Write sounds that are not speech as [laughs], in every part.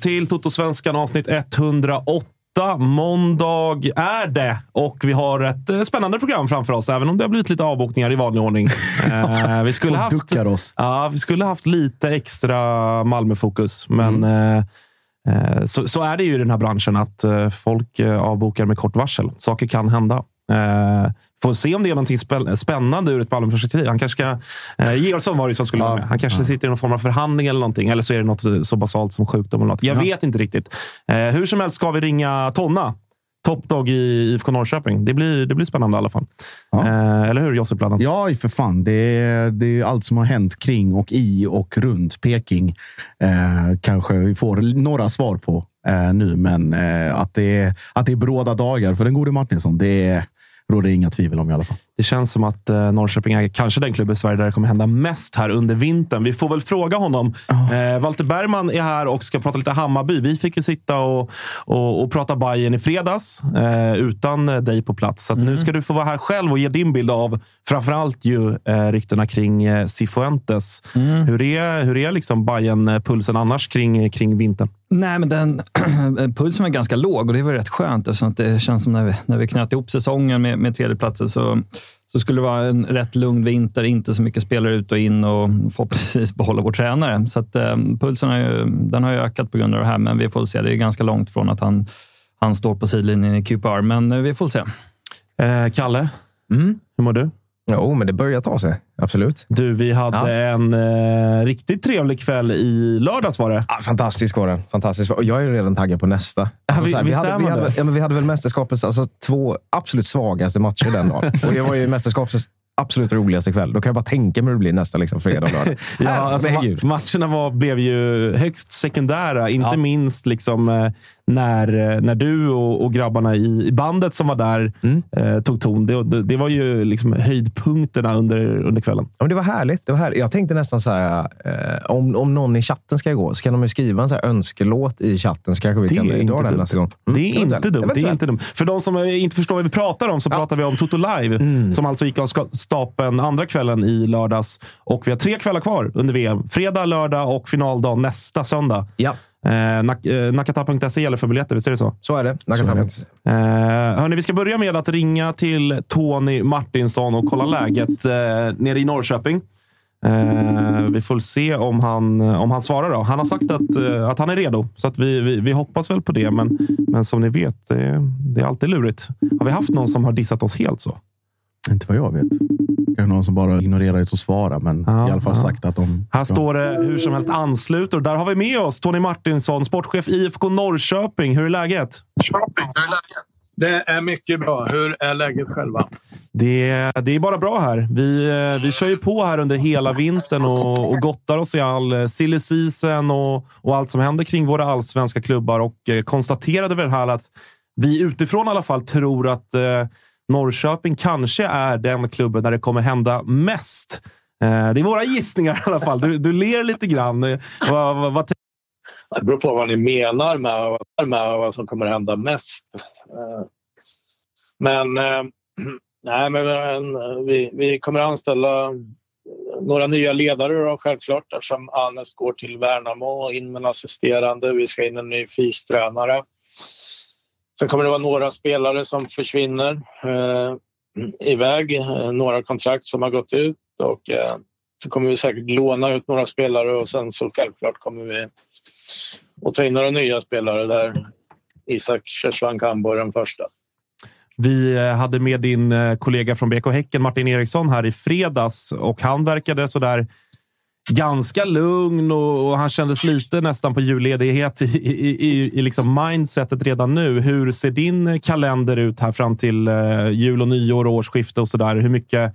Till Toto-svenskan avsnitt 108. Måndag är det och vi har ett eh, spännande program framför oss, även om det har blivit lite avbokningar i vanlig ordning. [laughs] Eh, vi, skulle haft, oss. ja, vi skulle haft lite extra Malmöfokus, men eh, eh, så, så är det ju i den här branschen att eh, folk avbokar med kort varsel. Saker kan hända. Eh, får se om det är spä- spännande ur ett Malmöperspektiv. Han kanske ska... Eh, Georgsson var det som skulle vara med. Han kanske sitter i någon form av förhandling eller någonting. Eller så är det något eh, så basalt som sjukdom eller något. Jag vet inte riktigt. Eh, hur som helst ska vi ringa Tonna. Toppdog i IFK Norrköping. Det blir, det blir spännande i alla fall. Ja. Eh, eller hur, Josip Ladan? Ja, för fan. Det är, det är allt som har hänt kring och i och runt Peking. Eh, kanske vi får några svar på eh, nu, men att, det är, att det är bråda dagar för den gode Martinsson, det råder inga tvivel om i alla fall. Det känns som att eh, Norrköping är kanske den klubb i Sverige där det kommer hända mest här under vintern. Vi får väl fråga honom. Eh, Walter Bergman är här och ska prata lite Hammarby. Vi fick ju sitta och, och, och prata Bayern i fredags eh, utan dig på plats. Så att nu ska du få vara här själv och ge din bild av framförallt ju eh, ryktena kring eh, Cifuentes. Hur är, hur är liksom Bayern-pulsen annars kring, kring vintern? Nej, men den, [clears throat] pulsen var ganska låg och det var rätt skönt eftersom att det känns som när vi, när vi knöt ihop säsongen med, med tredjeplatsen så, så skulle det vara en rätt lugn vinter, inte så mycket spelare ut och in och förhoppningsvis [laughs] behålla vår tränare. Så att, eh, pulsen har ju, den har ju ökat på grund av det här, men vi får se. Det är ganska långt från att han, han står på sidlinjen i QPR, men eh, vi får se. Eh, Kalle, hur mår du? Jo, men det börjar ta sig. Absolut. Du, vi hade Ja. en eh, riktigt trevlig kväll i lördags var det. Ja, fantastisk var den. Fantastisk. Och jag är redan taggad på nästa. Vi- här, hade, vi, man hade, det? ja, men vi hade väl mästerskapets alltså, två absolut svagaste matcher den dagen. [laughs] Och det var ju mästerskapets absolut roligaste kväll. Då kan jag bara tänka mig hur det blir nästa liksom, fredag och lördag. [laughs] Ja, alltså, ma- matcherna var, blev ju högst sekundära. Inte Ja. minst liksom, eh, när, eh, när du och, och grabbarna i, i bandet som var där Mm. eh, tog ton. Det, det, det var ju liksom höjdpunkterna under, under kvällen. Ja, men det var härligt. Det var härligt. Jag tänkte nästan så här, eh, om, om någon i chatten ska gå, så kan de ju skriva en så här önskelåt i chatten, så kanske vi Det kan dra den nästa gång. Mm, Det är inte dumt. Det är inte dumt. För de som inte förstår vad vi pratar om så pratar vi om Toto Live Mm. som alltså gick av stapeln andra kvällen i lördags. Och vi har tre kvällar kvar under VM. Fredag, lördag och finaldag nästa söndag. Ja, Eh, nak- eh, Nakata.se gäller för biljetter, visst är det så? så är det. Nakatamet. Eh, hörni, vi ska börja med att ringa till Tony Martinsson och kolla läget eh, nere i Norrköping. Eh, vi får se om han, om han svarar. Då. Han har sagt att, eh, att han är redo, så att vi, vi, vi hoppas väl på det. Men, men som ni vet, det, det är alltid lurigt. Har vi haft någon som har dissat oss helt så? Inte vad jag vet. Kanske någon som bara ignorerar att svara, men Ja, i alla fall ja. sagt att de... Här står det hur som helst ansluter. och Där har vi med oss Tony Martinsson, sportchef IFK Norrköping. Hur är läget? Det är mycket bra. Hur är läget själva? Det, det är bara bra här. Vi, vi kör ju på här under hela vintern och, och gottar oss i all eh, silly season och, och allt som händer kring våra allsvenska klubbar och eh, konstaterade väl här att vi utifrån i alla fall tror att eh, Norrköping kanske är den klubben där det kommer hända mest. Eh, det är våra gissningar i alla fall. Du, du ler lite grann. Eh, vad, vad, vad Det beror på vad ni menar med, med vad som kommer hända mest. Eh, men, eh, [clears throat] nej, men vi, vi kommer anställa några nya ledare då, självklart eftersom Anes går till Värnamo och in med en assisterande. Vi ska in en ny fystränare. Sen kommer det vara några spelare som försvinner eh, iväg, eh, några kontrakt som har gått ut och eh, så kommer vi säkert låna ut några spelare och sen så självklart kommer vi att ta in några nya spelare där Isak Kersvan Kambo är den första. Vi eh, hade med din eh, kollega från BK Häcken, Martin Eriksson, här i fredags och han verkade sådär ganska lugn och, och han kändes lite nästan på julledighet i, i, i, i liksom mindsetet redan nu. Hur ser din kalender ut här fram till eh, jul och nyår och årsskifte och sådär? Hur mycket,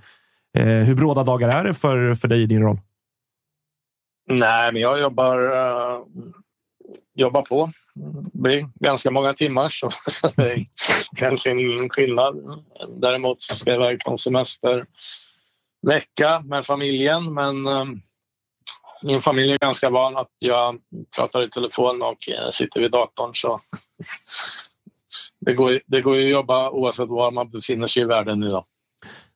eh, hur bråda dagar är det för, för dig i din roll? Nej, men jag jobbar, uh, jobbar på. Det blir ganska många timmar så [laughs] så det är kanske ingen skillnad. Däremot ska jag iväg på en semestervecka med familjen men eh, min familj är ganska van att jag pratar i telefon och eh, sitter vid datorn så [laughs] det går, det går ju att jobba oavsett var man befinner sig i världen idag.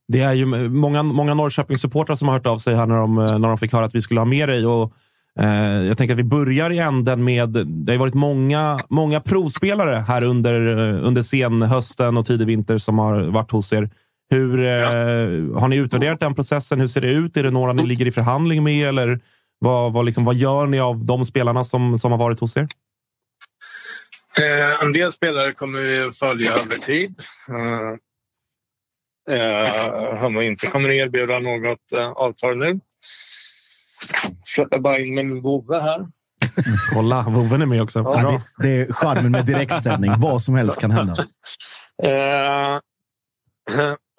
Det är ju många, många Norrköpingssupportrar som har hört av sig här när de, eh, när de fick höra att vi skulle ha med dig. Och, eh, jag tänker att vi börjar i änden med... Det har ju varit många, många provspelare här under, eh, under senhösten och tidig vinter som har varit hos er. Hur, eh, har ni utvärderat den processen? Hur ser det ut? Är det några ni ligger i förhandling med? Eller vad, vad, liksom, vad gör ni av de spelarna som, som har varit hos er? Eh, en del spelare kommer vi följa över tid. Eh, eh, som inte kommer erbjuda något eh, avtal nu. Släpper bara in min vovve här. [laughs] Kolla, Woven är med också. Ja. Det, det är charmen med direktsändning. Vad som helst kan hända.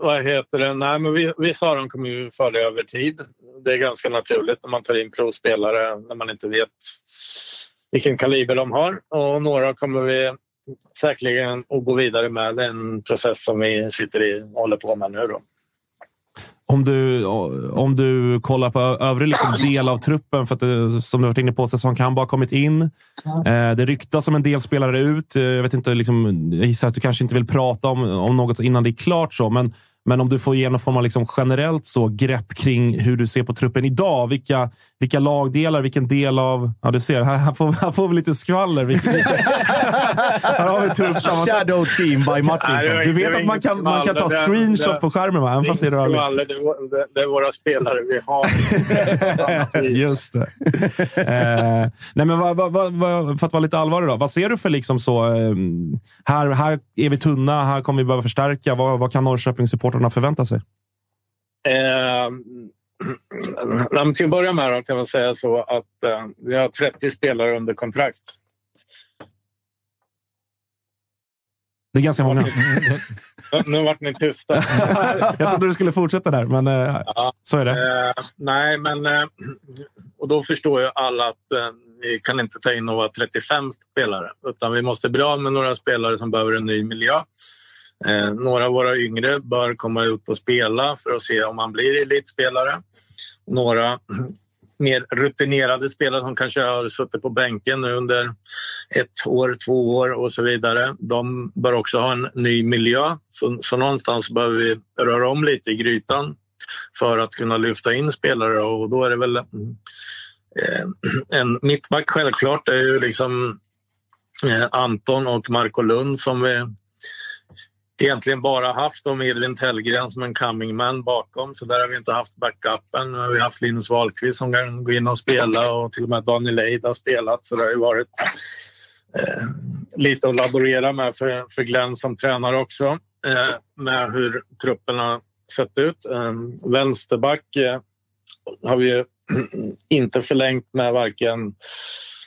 Vad heter det? Nej, men vi- vissa av dem kommer vi följa över tid. Det är ganska naturligt när man tar in provspelare när man inte vet vilken kaliber de har. Och några kommer vi säkerligen att gå vidare med. Det är en process som vi sitter i och håller på med nu. Då. Om du, om du kollar på övrig liksom del av truppen, för att det, som du varit inne på, säsong kan bara kommit in. Eh, det ryktas om en del spelare ut. Eh, Jag, vet inte, liksom, jag gissar att du kanske inte vill prata om, om något innan det är klart. så, men, men om du får ge någon form av liksom generellt så grepp kring hur du ser på truppen idag. Vilka, vilka lagdelar, vilken del av... Ja, du ser, här, här, får, här får vi lite skvaller. Vilka, [laughs] här har vi truppsammansättning. Shadow team by Martinsson. Du vet att man kan, man kan ta screenshot på skärmen, va? även fast det är rörligt. Det, är våra spelare vi har. [laughs] Just det. eh, nej, men vad, vad, vad, för att vara lite allvarlig då. Vad ser du för liksom så... Eh, här, här är vi tunna, här kommer vi behöva förstärka. Vad, vad kan Norrköpingssupportrarna förvänta sig? [clears throat] Eh, till att börja med kan man säga så att eh, vi har 30 spelare under kontrakt. Det är ganska många. Nu vart ni tysta. [laughs] jag trodde du skulle fortsätta där, men eh, så är det. Eh, nej, men... Eh, och då förstår ju alla att eh, vi kan inte ta in några 35 spelare. Utan vi måste bli av med några spelare som behöver en ny miljö. Eh, några av våra yngre bör komma ut och spela för att se om man blir elitspelare. Några mer rutinerade spelare som kanske har suttit på bänken under ett år, två år och så vidare. De bör också ha en ny miljö. Så, så någonstans behöver vi röra om lite i grytan för att kunna lyfta in spelare och då är det väl eh, en mittback självklart. Det är ju liksom eh, Anton och Marco Lund som vi egentligen bara haft om Edvin Tellgren som en coming man bakom. Så där har vi inte haft backupen. Nu har vi haft Linus Wahlqvist som kan gå in och spela och till och med Daniel Eid har spelat. Så det har ju varit eh, lite att laborera med för, för Glenn som tränare också. Eh, med hur truppen har sett ut. Eh, vänsterback eh, har vi [clears throat] inte förlängt med varken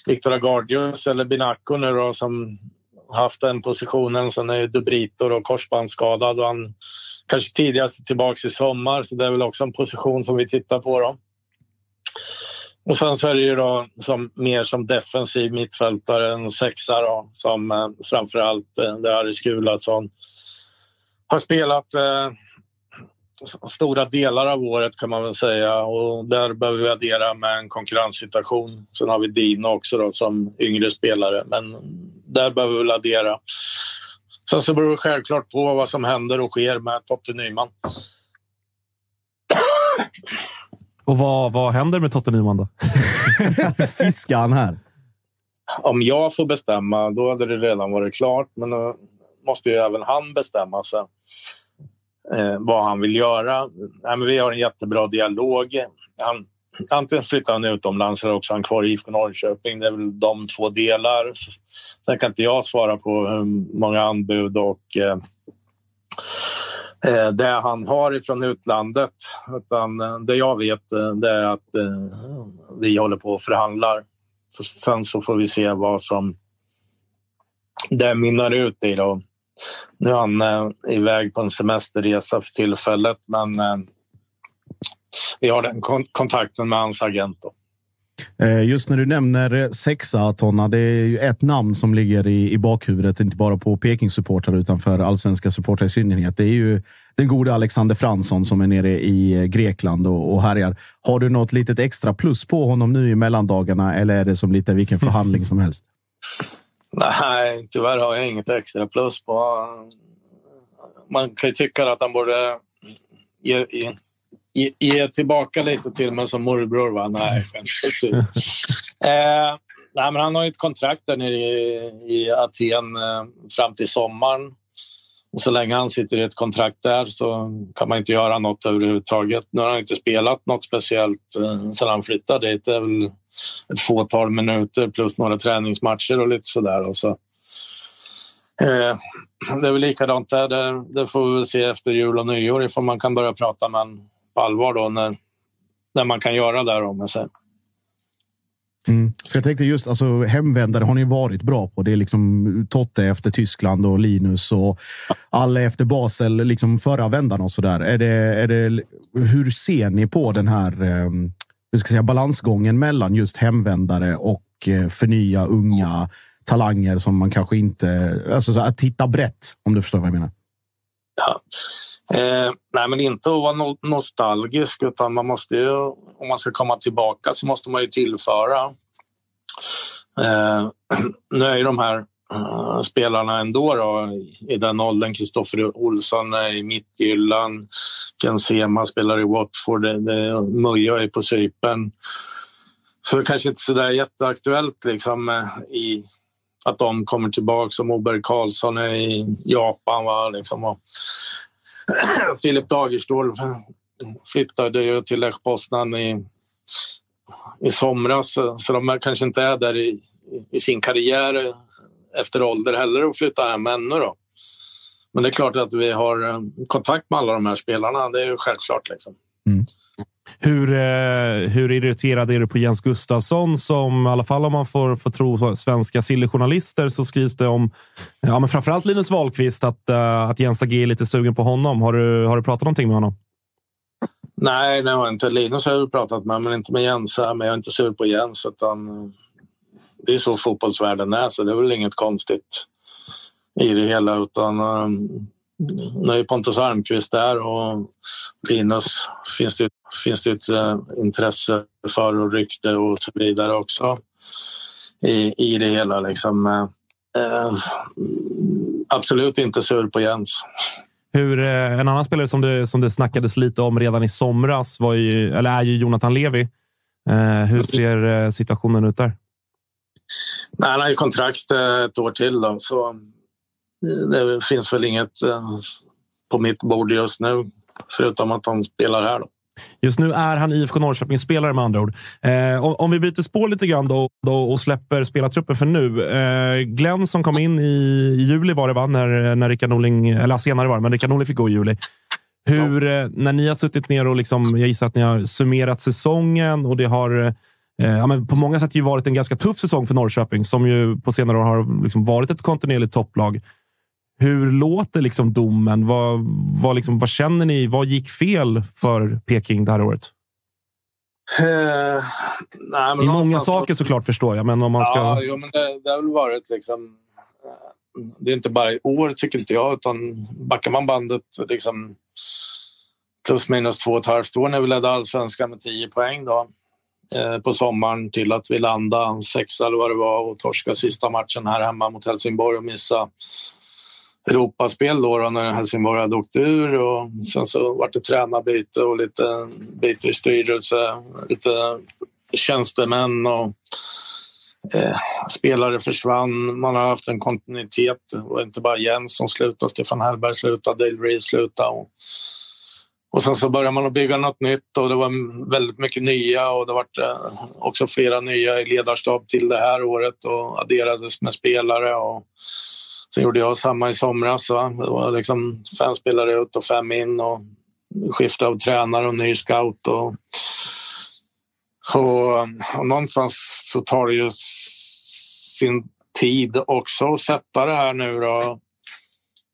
Viktor Agardius eller Binaco nu då, som haft den positionen. Sen är dubritor och korsbandsskadad och han kanske tidigast tillbaka i sommar så det är väl också en position som vi tittar på. Då. Och sen så är det ju då som, mer som defensiv mittfältare, en sexa då, som eh, framförallt eh, där Aris Gulason har spelat eh, stora delar av året kan man väl säga och där behöver vi addera med en konkurrenssituation. Sen har vi Dino också då, som yngre spelare, men där behöver vi väl addera. Sen så beror det självklart på vad som händer och sker med Totte Nyman. Och vad, vad händer med Totte Nyman då? [laughs] Fiskar han här? Om jag får bestämma, då hade det redan varit klart. Men då måste ju även han bestämma sig eh, vad han vill göra. Nej, men vi har en jättebra dialog. Han, antingen flyttar han utomlands eller också han kvar i IFK Norrköping. Det är väl de två delar. Sen kan inte jag svara på hur många anbud och eh, eh det han har ifrån utlandet. Utan eh, det jag vet eh, det är att eh, vi håller på och förhandlar. Så sen så får vi se vad som det mynnar ut i. Då. Nu är han eh, iväg på en semesterresa för tillfället men eh, vi har den kon kontakten med hans agent. Då. Eh, just när du nämner sexa, Tonna, det är ju ett namn som ligger i, i bakhuvudet, inte bara på Peking-supportrar utan för allsvenska supportrar i synnerhet. Det är ju den gode Alexander Fransson som är nere i Grekland och, och härjar. Har du något litet extra plus på honom nu i mellandagarna eller är det som lite vilken förhandling som helst? [laughs] Nej, tyvärr har jag inget extra plus på. Man kan ju tycka att han borde ge, ge, ge tillbaka lite till mig som morbror. Va? Nej, [laughs] eh, nej, men han har ett kontrakt där nere i, i Aten eh, fram till sommaren. Och så länge han sitter i ett kontrakt där så kan man inte göra något överhuvudtaget. Nu har han inte spelat något speciellt eh, sedan han flyttade dit. Det är väl ett fåtal minuter plus några träningsmatcher och lite sådär. Och så, eh, det är väl likadant där. Det, det får vi se efter jul och nyår ifall man kan börja prata med en på allvar då när, när man kan göra det. Om. Mm. Jag tänkte just alltså, hemvändare har ni varit bra på. Det är liksom Totte efter Tyskland och Linus och alla efter Basel, liksom förra vändan och så där. Är det, är det, hur ser ni på den här eh, hur ska säga, balansgången mellan just hemvändare och eh, förnya unga talanger som man kanske inte... Alltså att titta brett, om du förstår vad jag menar. Ja. Eh, nej, men inte att vara no nostalgisk, utan man måste ju, om man ska komma tillbaka så måste man ju tillföra. Eh, [clears throat] nu är ju de här eh, spelarna ändå då, i den åldern. Kristoffer Olsson är i Mittgyllan, Ken Sema spelar i Watford, det, Muja är på Cypern. Så det kanske inte är så där jätteaktuellt liksom, eh, i att de kommer tillbaka som Oberg Karlsson är i Japan. Va, liksom, och [clears throat] Filip Dagerstål flyttade ju till Lech Poznan i, i somras så de kanske inte är där i, i sin karriär efter ålder heller och flytta hem ännu. Då. Men det är klart att vi har eh, kontakt med alla de här spelarna. Det är ju självklart. Liksom. Mm. Hur, eh, hur irriterad är du på Jens Gustafsson som, i alla fall om man får, får tro svenska sillejournalister, så skrivs det om ja, men framförallt Linus Wahlqvist, att, uh, att Jens AG är lite sugen på honom. Har du, har du pratat någonting med honom? Nej, det har inte. Linus har jag pratat med, men inte med Jens. Men jag är inte sur på Jens. Utan det är så fotbollsvärlden är, så det är väl inget konstigt i det hela. Utan um, nu är Pontus Almqvist där och Linus finns det, finns det ett uh, intresse för och rykte och så vidare också i, i det hela. Liksom. Uh, absolut inte sur på Jens. Hur, uh, en annan spelare som det, som det snackades lite om redan i somras var ju, eller är ju Jonathan Levi. hur ser situationen ut där? Nej, han har ju kontrakt ett år till. Då, så det finns väl inget eh, på mitt bord just nu, förutom att han spelar här. Då. Just nu är han IFK Norrköping-spelare med andra ord. Eh, om, om, vi byter spår lite grann då, då och släpper spelartruppen för nu. Eh, Glenn som kom in i, i, juli var det, va? När, när Rickard Norling, eller senare var det, men Rickard Norling fick gå i juli. Hur, ja. eh, när ni har suttit ner och liksom, jag gissar att ni har summerat säsongen och det har eh, ja, men på många sätt ju varit en ganska tuff säsong för Norrköping som ju på senare år har liksom varit ett kontinuerligt topplag. Hur låter liksom domen? Vad, vad, liksom, vad känner ni? Vad gick fel för Peking det här året? Eh, nej, I många saker såklart förstår jag, men om man ska... Ja, jo, men det, det har väl varit liksom... Eh, det är inte bara i år, tycker inte jag, utan backar man bandet liksom plus minus två och ett halvt år när vi ledde allsvenskan med tio poäng då, eh, på sommaren till att vi landade sexa eller vad det var och torska sista matchen här hemma mot Helsingborg och missa Europaspel då, då när Helsingborg hade åkt ur och sen så var det tränarbyte och lite byte i styrelse, lite tjänstemän och eh, spelare försvann. Man har haft en kontinuitet. Det var inte bara Jens som slutade, Stefan Hellberg slutade, Dale Reed slutade. Och, och sen så började man att bygga något nytt och det var väldigt mycket nya och det var eh, också flera nya i ledarstab till det här året och adderades med spelare. Och, Sen gjorde jag samma i somras. Va? Det var liksom fem spelare ut och fem in och skifte av tränare och ny scout. Och, och, och någonstans så tar det ju sin tid också att sätta det här nu då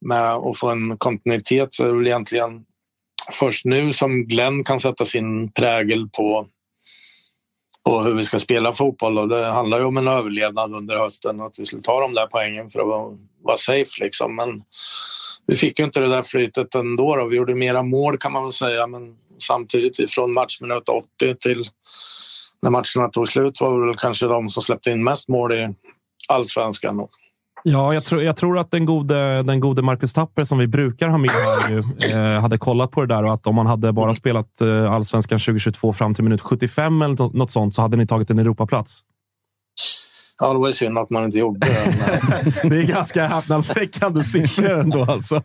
med att få en kontinuitet. Så är det väl egentligen först nu som Glenn kan sätta sin prägel på på hur vi ska spela fotboll. Och det handlar ju om en överlevnad under hösten och att vi skulle ta de där poängen för att vara, safe. Liksom. Men vi fick ju inte det där flytet ändå. Då. Vi gjorde mera mål kan man väl säga, men samtidigt från matchminut 80 till när matcherna tog slut var väl kanske de som släppte in mest mål i allsvenskan. Då. Ja, jag, tror, jag tror att den gode, den gode Marcus Tapper som vi brukar ha med här ju, eh, hade kollat på det där och att om man hade bara spelat eh, allsvenskan 2022 fram till minut 75 eller något, något sånt så hade ni tagit en Europaplats. Ja, det var synd att man inte gjorde det. [laughs] det är ganska häpnadsväckande siffror ändå alltså.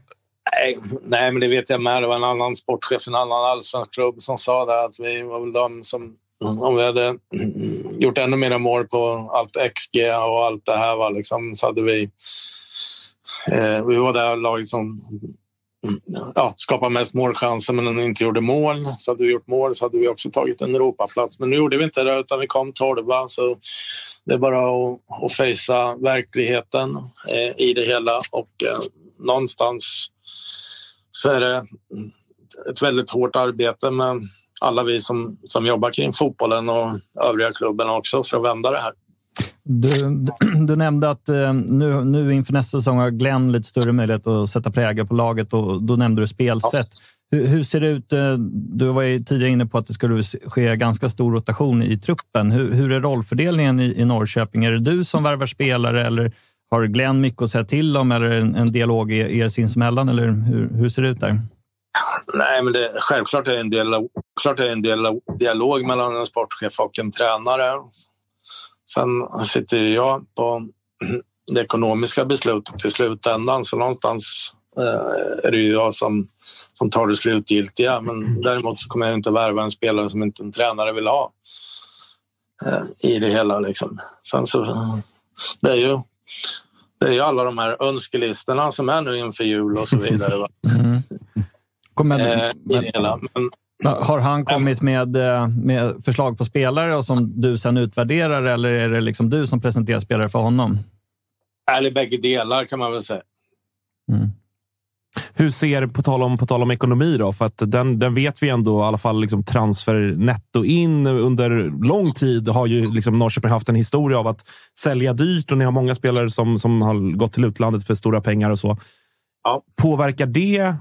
Nej, nej, men det vet jag med. Det var en annan sportchef, en annan allsvensk klubb som sa det att vi var väl de som om vi hade gjort ännu mer mål på allt XG och allt det här var liksom, så hade vi... Eh, vi var det laget som ja, skapade mest målchanser men inte gjorde mål. Så hade vi gjort mål så hade vi också tagit en Europaplats. Men nu gjorde vi inte det utan vi kom tolva. Så det är bara att, att fejsa verkligheten eh, i det hela och eh, någonstans så är det ett väldigt hårt arbete med alla vi som, som jobbar kring fotbollen och övriga klubben också för att vända det här. Du, du nämnde att eh, nu, nu inför nästa säsong har Glenn lite större möjlighet att sätta prägel på laget och då nämnde du spelsätt. Ja. Hur, hur, ser det ut? Eh, du var ju tidigare inne på att det skulle ske ganska stor rotation i truppen. Hur, hur är rollfördelningen i, i Norrköping? Är det du som värvar spelare eller har Glenn mycket att säga till om eller en, en dialog er, er sinsemellan? Eller hur, hur ser det ut där? Nej, men det, självklart är det en, del, klart är en del dialog mellan en sportchef och en tränare. Sen sitter jag på [clears throat] det ekonomiska beslutet i slutändan, så någonstans eh, är det ju jag som, som tar det slutgiltiga. Men däremot så kommer jag inte värva en spelare som inte en tränare vill ha eh, i det hela. Liksom. Sen så, det är ju det är ju alla de här önskelistorna som är nu inför jul och så vidare. [laughs] Mm. Men, eh, men, men, har han kommit med, eh, med förslag på spelare och som du sen utvärderar eller är det liksom du som presenterar spelare för honom? Eller bägge delar kan man väl säga. Mm. Hur ser, på tal om, på tal om ekonomi, då, för att den, den vet vi ändå, i alla fall liksom transfer netto in under lång tid har ju liksom Norrköping haft en historia av att sälja dyrt och ni har många spelare som, som har gått till utlandet för stora pengar och så. Ja. Påverkar det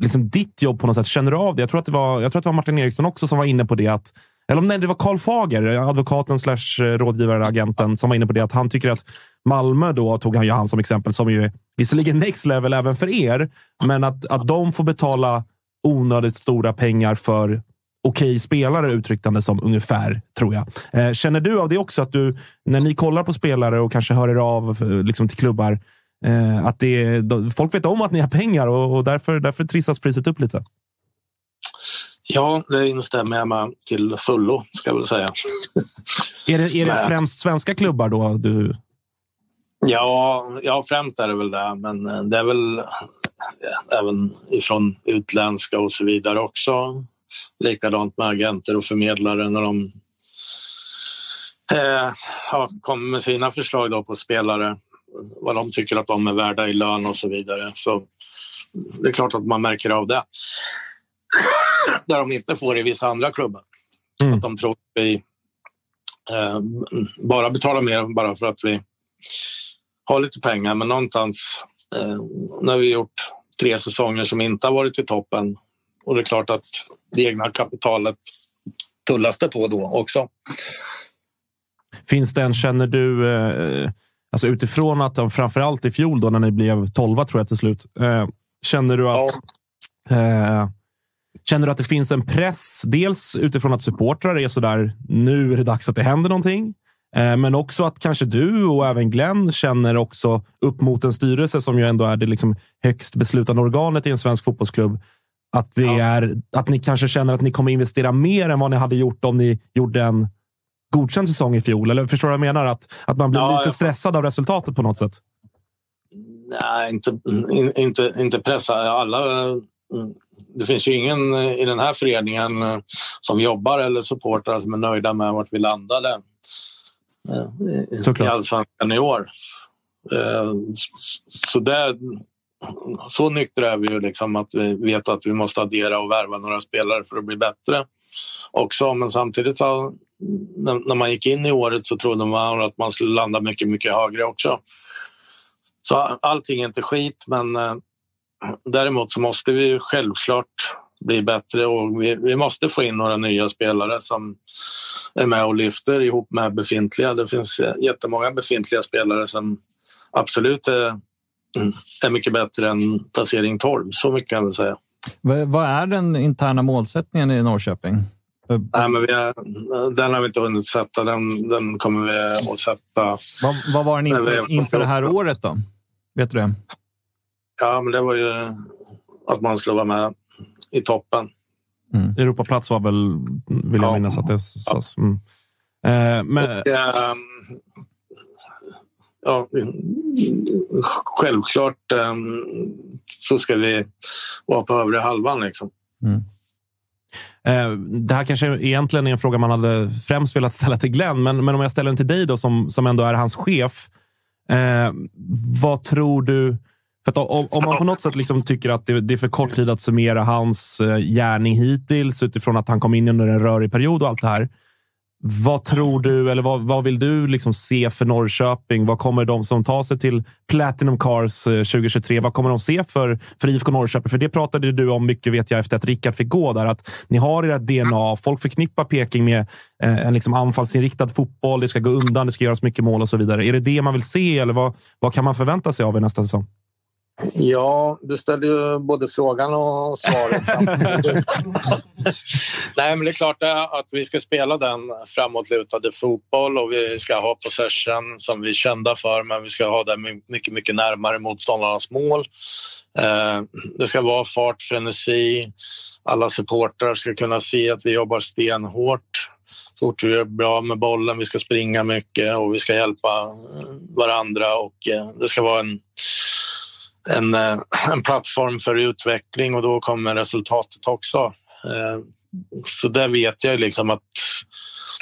liksom ditt jobb på något sätt? Känner du av det? Jag tror att det var, jag tror att det var Martin Eriksson också som var inne på det. Att, eller nej, det var Karl Fager, advokaten slash rådgivare, agenten, som var inne på det. Att han tycker att Malmö, då tog han ju han som exempel, som ju visserligen next level även för er, men att, att de får betala onödigt stora pengar för okej spelare uttryckande som ungefär, tror jag. Eh, känner du av det också? att du När ni kollar på spelare och kanske hör er av liksom, till klubbar, eh, att det, folk vet om att ni har pengar och, och därför, därför trissas priset upp lite. Ja, det instämmer jag med till fullo, ska jag väl säga. är det, är det främst svenska klubbar då? Du... Ja, ja, främst är det väl det, men det är väl även ifrån utländska och så vidare också. Likadant med agenter och förmedlare när de eh, ja, kommer med sina förslag då på spelare, vad de tycker att de är värda i lön och så vidare. Så det är klart att man märker av det. Där de inte får i vissa andra klubbar. Mm. Att de tror att vi eh, bara betalar mer bara för att vi har lite pengar. Men någonstans eh, när vi gjort tre säsonger som inte har varit i toppen och det är klart att det egna kapitalet tullas det på då också. Finns det en, känner du, eh, alltså utifrån att framförallt i fjol då när ni blev tolva tror jag till slut. Eh, känner du att ja. eh, Känner du att det finns en press? Dels utifrån att supportrar är så där. Nu är det dags att det händer någonting. Eh, men också att kanske du och även Glenn känner också upp mot en styrelse som ju ändå är det liksom högst beslutande organet i en svensk fotbollsklubb. Att, det ja. är, att ni kanske känner att ni kommer investera mer än vad ni hade gjort om ni gjorde en godkänd säsong i fjol? Eller förstår du vad jag menar? Att, att man blir ja, lite stressad av resultatet på något sätt? Nej, inte, inte, inte pressa. Alla, det finns ju ingen i den här föreningen som jobbar eller supportrar som är nöjda med vart vi landade Såklart. i allsvenskan i år. Eh, så, det, så nyktra är vi ju liksom att vi vet att vi måste addera och värva några spelare för att bli bättre också. Men samtidigt så, när man gick in i året så trodde man att man skulle landa mycket, mycket högre också. Så allting är inte skit, men eh, däremot så måste vi självklart bli bättre och vi, vi, måste få in några nya spelare som är med och lyfter ihop med befintliga. Det finns jättemånga befintliga spelare som absolut är, är mycket bättre än placering 12. Så mycket kan jag säga. Vad är den interna målsättningen i Norrköping? Nej, men är, den har vi inte hunnit sätta. Den, den kommer vi att sätta. Vad, vad var den inför, inför det här året då? Vet du det? Ja, men det var ju att man skulle vara med i toppen. Mm. Europaplats var väl, vill jag ja. minnas att det sades. Mm. Eh, men... Och, eh, ja, självklart eh, så ska vi vara på övre halvan. Liksom. Mm. Eh, det här kanske egentligen är en fråga man hade främst velat ställa till Glenn, men, men om jag ställer den till dig då, som, som ändå är hans chef. Eh, vad tror du för om, om, man på något sätt liksom tycker att det, det, är för kort tid att summera hans eh, gärning hittills utifrån att han kom in under en rörig period och allt det här. Vad tror du, eller vad, vad vill du liksom se för Norrköping? Vad kommer de som tar sig till Platinum Cars eh, 2023? Vad kommer de se för, för IFK Norrköping? För det pratade du om mycket vet jag efter att Rickard fick gå där. Att ni har ert DNA. Folk förknippar Peking med eh, en liksom anfallsinriktad fotboll. Det ska gå undan, det ska göras mycket mål och så vidare. Är det det man vill se eller vad, vad kan man förvänta sig av er nästa säsong? Ja, du ställde ju både frågan och svaret [laughs] Nej, men det är klart eh, att vi ska spela den framåtlutade fotboll och vi ska ha possession som vi är kända för, men vi ska ha det mycket, mycket närmare motståndarnas mål. Eh, det ska vara fart, frenesi. Alla supportrar ska kunna se att vi jobbar stenhårt så fort vi är bra med bollen. Vi ska springa mycket och vi ska hjälpa eh, varandra och det ska vara en en, eh, en plattform för utveckling och då kommer resultatet också. Eh, så där vet jag liksom att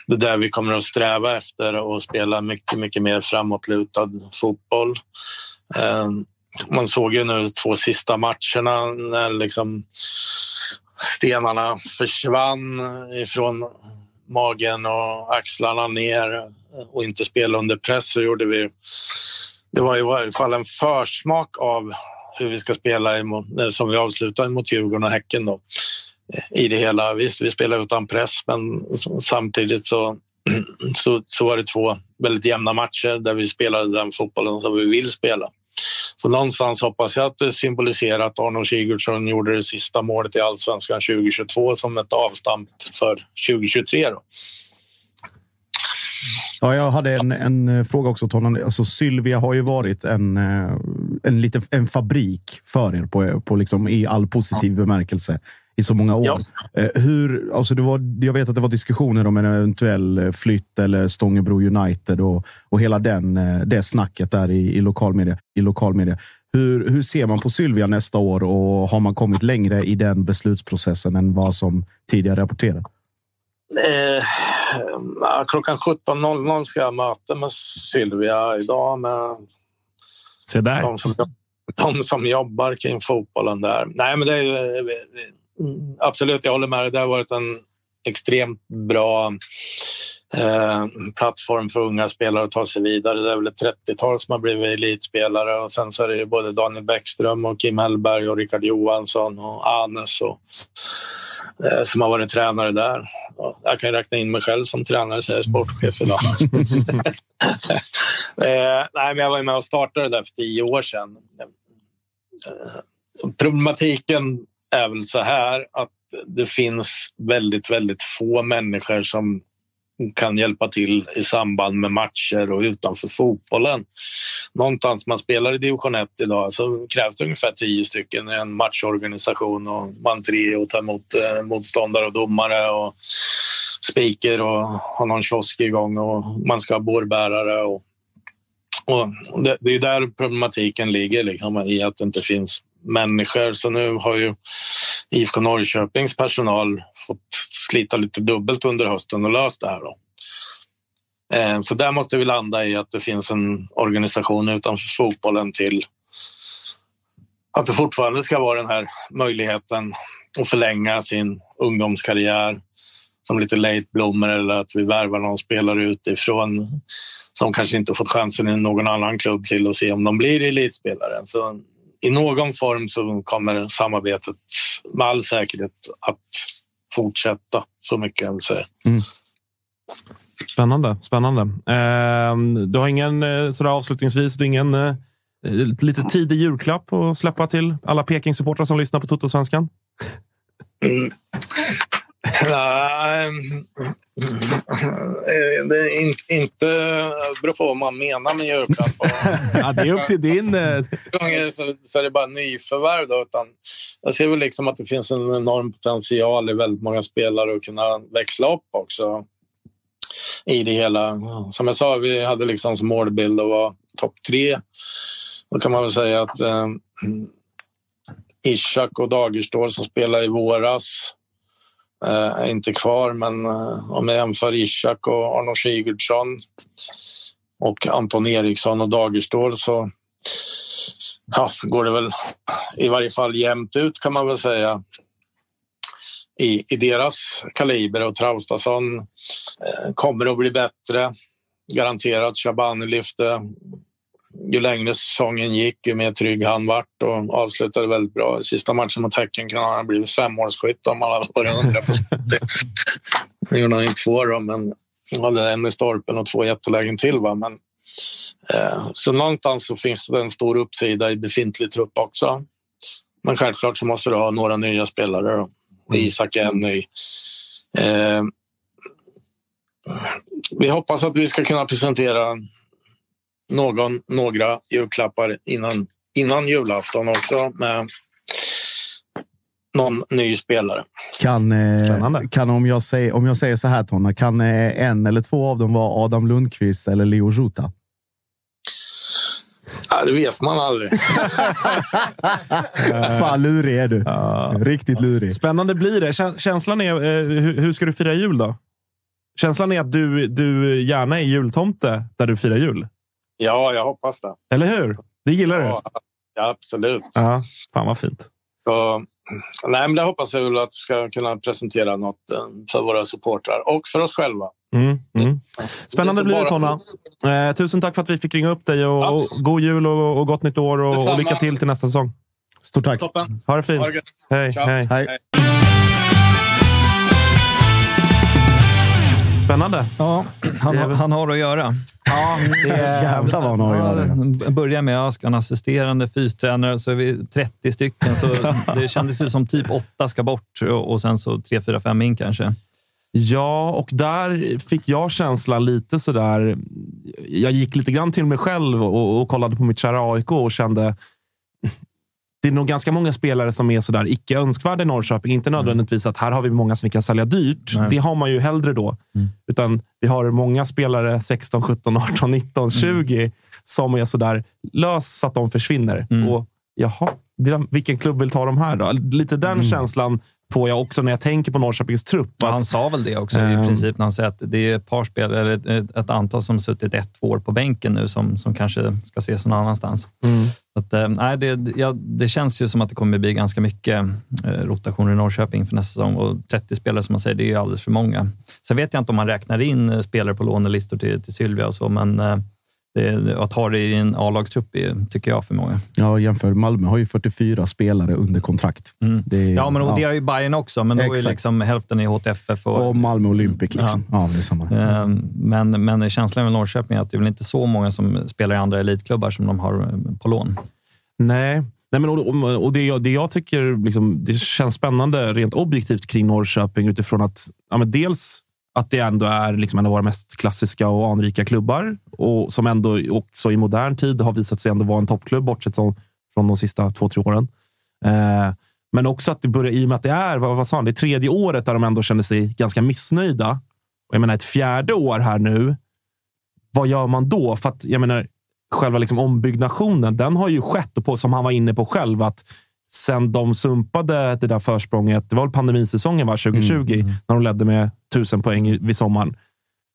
det är där vi kommer att sträva efter och spela mycket, mycket mer framåtlutad fotboll. Eh, man såg ju nu de två sista matcherna när liksom stenarna försvann ifrån magen och axlarna ner och inte spela under press så gjorde vi det var i varje fall en försmak av hur vi ska spela emot, eh, som vi avslutar mot Djurgården och Häcken. Då. Eh, I det hela. Visst, vi spelar utan press, men samtidigt så, [clears throat] så, så var det två väldigt jämna matcher där vi spelade den fotbollen som vi vill spela. Så någonstans hoppas jag att det symboliserar att Arnold Sigurdsson gjorde det sista målet i allsvenskan 2022 som ett avstamp för 2023. Då. Ja, jag hade en, en fråga också, Tonan. Alltså, Sylvia har ju varit en, eh, en, liten, en fabrik för er på, på liksom, i all positiv bemärkelse i så många år. Ja. Eh, hur, alltså det var, jag vet att det var diskussioner om en eventuell eh, flytt eller Stångebro United och, och hela den, eh, det snacket där i, i, lokalmedia, i lokalmedia. Hur, hur ser man på Sylvia nästa år och har man kommit längre i den beslutsprocessen än vad som tidigare rapporterats? Eh, klockan 17.00 ska jag möta med Sylvia idag med Se där. de som, de som jobbar kring fotbollen där. Nej, men det är ju- mm, absolut, jag håller med dig. Det har varit en extremt bra eh, plattform för unga spelare att ta sig vidare. Det är väl ett 30-tal som har blivit elitspelare och sen så är det ju både Daniel Bäckström och Kim Hellberg och Rickard Johansson och Anes och, eh, som har varit tränare där. Jag kan räkna in mig själv som tränare, så jag är sportchef idag. [laughs] eh, nej, men jag var med och startade det där för tio år sedan. Eh, problematiken är väl så här att det finns väldigt, väldigt få människor som kan hjälpa till i samband med matcher och utanför fotbollen. Någonstans man spelar i division 1 idag så krävs det ungefär tio stycken i en matchorganisation och man tre och tar emot eh, motståndare och domare och speaker och har någon kiosk igång och man ska ha bårbärare och och det, det är där problematiken ligger, liksom, i att det inte finns människor. Så nu har ju IFK Norrköpings personal fått slita lite dubbelt under hösten och löst det här. Då. Eh, så där måste vi landa i att det finns en organisation utanför fotbollen till att det fortfarande ska vara den här möjligheten att förlänga sin ungdomskarriär som lite late bloomer eller att vi värvar någon spelare utifrån som kanske inte fått chansen i någon annan klubb till att se om de blir elitspelare. Så i någon form så kommer samarbetet med all säkerhet att fortsätta. Så mycket jag vill säga. Spännande. spännande. Eh, du har ingen, eh, sådär avslutningsvis, du har ingen eh, lite tidig julklapp att släppa till alla Peking-supportrar som lyssnar på Toto-svenskan? Mm. Nej, [laughs] det är in, inte beror på vad man menar med julklapp. [laughs] Ja, det är upp till din... eh, så, så är det bara nyförvärv. Då, utan jag ser väl liksom att det finns en enorm potential i väldigt många spelare att kunna växla upp också i det hela. Som jag sa, vi hade liksom som målbild att vara topp tre. Då kan man väl säga att eh, Ishak och Dagerstål som spelade i våras Eh, är inte kvar, men eh, om jag jämför Ishak och Arno Sigurdsson och Anton Eriksson och Dagerstål så ja, går det väl i varje fall jämnt ut kan man väl säga i, i deras kaliber och Traustason eh, kommer att bli bättre. Garanterat. Shabani lyfte. Ju längre säsongen gick, ju mer trygg han vart och avslutade väldigt bra. Sista matchen mot Häcken kan han ha blivit femårsskytt om han hade varit hundra Nu [laughs] gjorde han inte två då, men hade en i stolpen och två jättelägen till. Va? Men, eh, så någonstans så finns det en stor uppsida i befintlig trupp också. Men självklart så måste du ha några nya spelare. Då. Och Isak är en ny. Eh, vi hoppas att vi ska kunna presentera någon, några julklappar innan, innan julafton också med någon ny spelare. Kan, eh, Spännande. kan om, jag säger, om jag säger så här, Tonna, kan eh, en eller två av dem vara Adam Lundqvist eller Leo Jota? Ja, det vet man aldrig. [laughs] Fan, lurig är du. Riktigt lurig. Spännande blir det. Kä- Känslan är, eh, hur, hur ska du fira jul då? Känslan är att du, du gärna är jultomte där du firar jul. Ja, jag hoppas det. Eller hur? Det gillar du? Ja, ja absolut. Ja, fan vad fint. Så, nej, men det hoppas jag väl att vi ska kunna presentera något eh, för våra supportrar och för oss själva. Mm, mm. Spännande blir det, Tonna. Eh, tusen tack för att vi fick ringa upp dig. Och, och god jul och, och gott nytt år och, och lycka till till nästa säsong. Stort tack. Toppen. Ha det fint. Ha det. Hej, Ciao. hej. Hej. Spännande. Ja, han, har- han har att göra. Ja, det är... [laughs] Jävlar vad han har att göra. Ja, börja med att ska en assisterande fystränare, så är vi 30 stycken. Så [laughs] det kändes ju som typ åtta ska bort och, sen så tre, fyra, fem in kanske. Ja, och där fick jag känslan lite sådär. Jag gick lite grann till mig själv och, och kollade på mitt kära AIK och kände det är nog ganska många spelare som är sådär icke önskvärda i Norrköping. Inte nödvändigtvis att här har vi många som vi kan sälja dyrt. Nej. Det har man ju hellre då. Utan vi har många spelare 16, 17, 18, 19, 20 som är sådär lös så att de försvinner. Och jaha, vilken klubb vill ta dem här då? Lite den känslan får jag också när jag tänker på Norrköpings trupp. Ja, Att, han sa väl det också Ehm. i princip när han säger att det är ett par spelare, eller ett, ett antal som suttit ett, två år på bänken nu som, som kanske ska ses någon annanstans. Mm. Att, eh, nej, det, ja, det känns ju som att det kommer bli ganska mycket eh, rotationer i Norrköping för nästa säsong och 30 spelare som man säger, det är ju alldeles för många. Sen vet jag inte om man räknar in eh, spelare på lånelistor till, till Sylvia och så, men eh, det, att ha det i en A-lagstrupp tycker jag, för många. Ja, jämför. Malmö har ju 44 spelare under kontrakt. Det är- Ja, men och det har ju Bayern också, men då är Exakt. liksom hälften i HTFF. Och, Och Malmö Olympic. Liksom. Ja. det är samma. Eh, Men, men känslan med Norrköping är att det är väl inte så många som spelar i andra elitklubbar som de har eh, på lån. Nej, Nej men, och, och- och det, jag, det jag tycker liksom, det känns spännande rent objektivt kring Norrköping utifrån att ja, men dels att det ändå är liksom en av våra mest klassiska och anrika klubbar och som ändå också i modern tid har visat sig ändå vara en toppklubb bortsett från, de sista två, tre åren. Eh, men också att det börjar, i och med att det är, vad, vad sa han, det tredje året där de ändå känner sig ganska missnöjda. Och jag menar ett fjärde år här nu. Vad gör man då? För att jag menar, själva liksom ombyggnationen, den har ju skett och på, som han var inne på själv, att sen de sumpade det där försprånget, det var väl pandemisäsongen va, 2020, när de ledde med tusen poäng vid sommaren,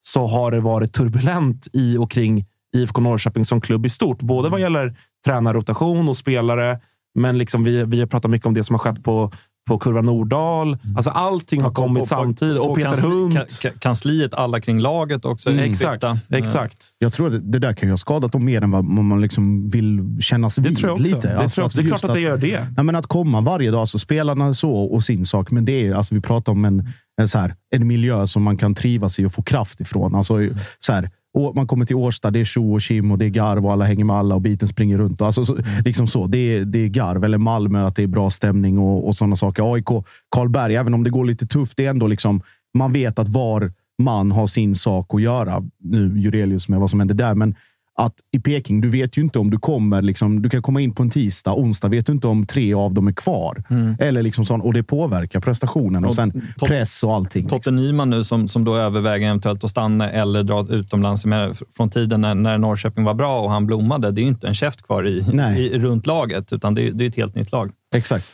så har det varit turbulent i och kring IFK Norrköping som klubb i stort. Både vad gäller tränarrotation och spelare, men liksom vi, vi har pratat mycket om det som har skett på, på Kurva Nordahl. Alltså allting har kommit samtidigt. Och Peter kansli, Hunt. ka- ka- kansliet, alla kring laget också. är Exakt, exakt. Jag tror att det där kan ju ha skadat dem mer än vad man liksom vill kännas Det vid tror jag också. lite. Det, Alltså, tror jag också. det är klart att det gör det. Ja, men att komma varje dag, så spelarna så och sin sak. Men det är, alltså, vi pratar om en, en, så här, en miljö som man kan trivas i och få kraft ifrån. Alltså, så här, och man kommer till Årsta, det är tjo och kim och det är garv och alla hänger med alla och biten springer runt. Alltså, så, liksom så, det, är, det är garv. Eller Malmö, att det är bra stämning och, och sådana saker. AIK, Karlberg, även om det går lite tufft, det är ändå liksom, man vet att var man har sin sak att göra. Nu Jurelius med vad som händer där, men att i Peking, du vet ju inte om du kommer. Liksom, du kan komma in på en tisdag, onsdag vet du inte om tre av dem är kvar. Eller liksom sånt, och det påverkar prestationen och, Och sen Tot- press och allting. Totte Nyman nu som, som då överväger eventuellt att stanna eller dra utomlands med, från tiden när, när Norrköping var bra och han blommade. Det är ju inte en käft kvar i, i, runt laget, utan det, är- det är ett helt nytt lag. Exakt.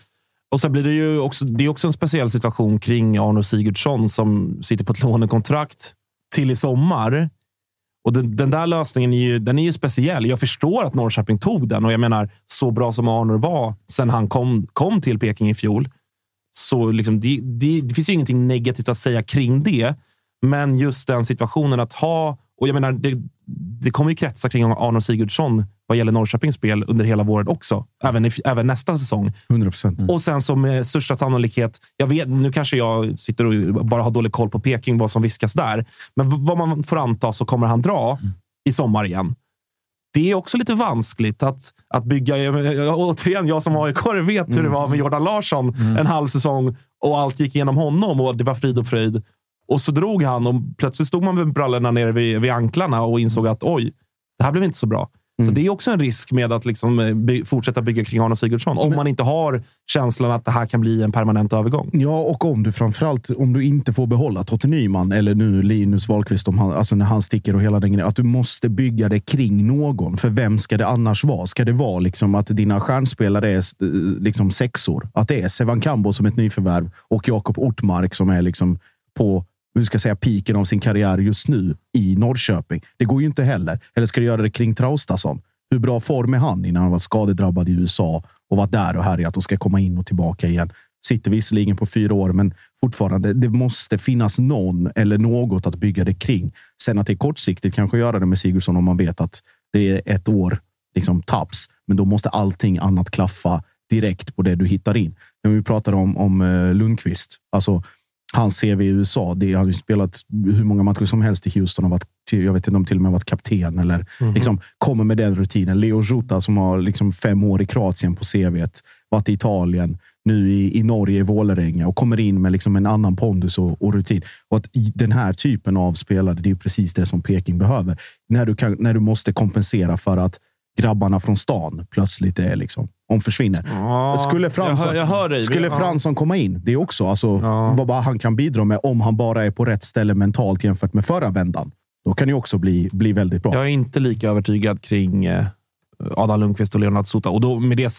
Och sen blir det ju också, det är också en speciell situation kring Arno Sigurdsson som sitter på ett lånekontrakt till i sommar. Och den, den där lösningen är ju, den är ju speciell. Jag förstår att Norrköping tog den och jag menar så bra som Arnor var sen han kom, kom till Peking i fjol. Så liksom, det, det, det finns ju ingenting negativt att säga kring det. Men just den situationen att ha, och jag menar, det, det kommer ju kretsa kring Arnor Sigurdsson vad gäller Norrköpings spel under hela våren också. Även, i, även nästa säsong. 100 procent. Och sen som med största sannolikhet, jag vet, nu kanske jag sitter och bara har dålig koll på Peking, vad som viskas där. Men vad man får anta så kommer han dra i sommar igen. Det är också lite vanskligt att, att bygga. jag- jag- Återigen, jag som aik vet hur det var med Jordan Larsson en halv säsong och allt gick igenom honom och det var frid och fröjd. Och så drog han och plötsligt stod man med brallorna nere vid, vid anklarna och insåg att oj, det här blev inte så bra. Så det är också en risk med att liksom eh, by, fortsätta bygga kring Arne Sigurdsson. Om man inte har känslan att det här kan bli en permanent övergång. Ja, och om du framförallt om du inte får behålla Totte Nyman eller nu Linus Wahlqvist, om han, alltså när han sticker och hela den grejen, att du måste bygga det kring någon. För vem ska det annars vara? Ska det vara liksom att dina stjärnspelare är eh, liksom sexor? Att det är Sevan Kambo som ett nyförvärv och Jakob Ortmark som är liksom på hur ska jag säga, piken av sin karriär just nu i Norrköping. Det går ju inte heller. Eller ska du göra det kring Traustason? Hur bra form är han innan han var skadedrabbad i USA och varit där och härjat och ska komma in och tillbaka igen? Sitter visserligen på fyra år, men fortfarande. Det måste finnas någon eller något att bygga det kring. Sen att det är kortsiktigt kanske göra det med Sigurdsson om man vet att det är ett år liksom taps. Men då måste allting annat klaffa direkt på det du hittar in. När vi pratade om, om eh, Lundqvist, alltså hans CV i USA. Det, han har ju spelat hur många matcher som helst i Houston. Har varit, jag vet inte om till och med varit kapten eller liksom, kommer med den rutinen. Leo Jota som har liksom fem år i Kroatien på CVt, varit i Italien, nu i, i Norge, i Vålerenga och kommer in med liksom en annan pondus och, och rutin. Och att den här typen av spelare, det är precis det som Peking behöver. När du, kan, när du måste kompensera för att grabbarna från stan plötsligt är liksom om försvinner. Ja, skulle Fransson, jag hör, jag hör dig. skulle Ja. Fransson komma in, det är också alltså, vad bara han kan bidra med om han bara är på rätt ställe mentalt jämfört med förra vändan. Då kan det också bli, bli väldigt bra. Jag är inte lika övertygad kring eh, Adam Lundqvist och Leonard Sota. Och då, med, det,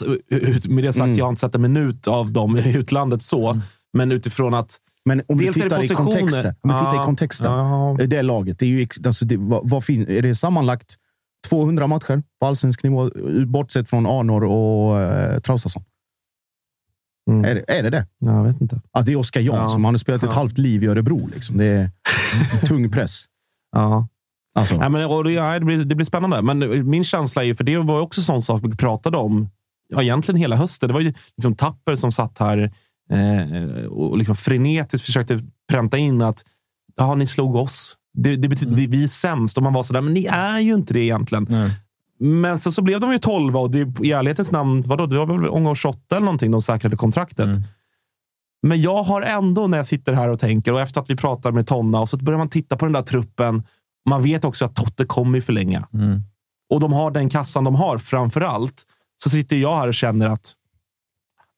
med det sagt, Mm. jag har inte sett en minut av dem i utlandet så. Men utifrån att... Men om Dels du tittar i kontexten. Om du tittar Ja, i kontexten. ja. Det laget. Det är, ju, alltså det, vad, vad fin, är det sammanlagt 200 matcher på allsvensk nivå, bortsett från Arnor och eh, Traustason? Mm. Är, det, är det det? Jag vet inte. Att det är Oskar Jansson. Ja. Han har spelat ett Ja. halvt liv i Örebro. Liksom. Det är [laughs] tung press. Ja. Alltså. Nej, men, och det, ja, det, blir, det blir spännande. Men min känsla är ju, för det var också sån sak vi pratade om ja, egentligen hela hösten. Det var ju liksom Tapper som satt här eh, och liksom frenetiskt försökte pränta in att ja, ni slog oss. Det, det betyder, det, vi är sämst. Och man var sådär, men ni är ju inte det egentligen. Men så, så blev de ju 12 och det, i ärlighetens namn, vadå, det var väl omgång 28 eller någonting de säkrade kontraktet. Men jag har ändå, när jag sitter här och tänker, och efter att vi pratar med Tonna, och så börjar man titta på den där truppen. Man vet också att Totte kommer förlänga. Och de har den kassan de har framför allt. Så sitter jag här och känner att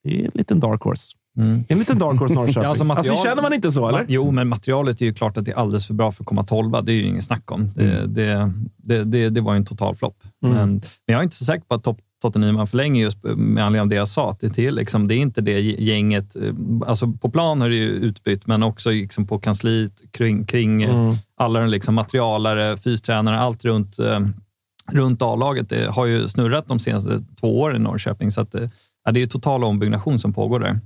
det är en liten dark horse. En liten dark horse Norrköping. [laughs] Ja, alltså, material- känner man inte så, eller? Jo, men materialet är ju klart att det är alldeles för bra för att komma tolva. Det är ju ingen snack om. Det, det, det, det, det var ju en total flopp. Mm. Men, men jag är inte så säker på att Tot- Tottenham förlänger just med anledning av det jag sa. Att Det, är liksom, det är inte det gänget. eh, Alltså på plan har det ju utbytt, men också liksom på kansliet kring, kring eh, Mm. alla liksom materialare, fystränare, allt runt, eh, runt A-laget. Det har ju snurrat de senaste två åren i Norrköping. Så att, ja, det är ju total ombyggnation som pågår där.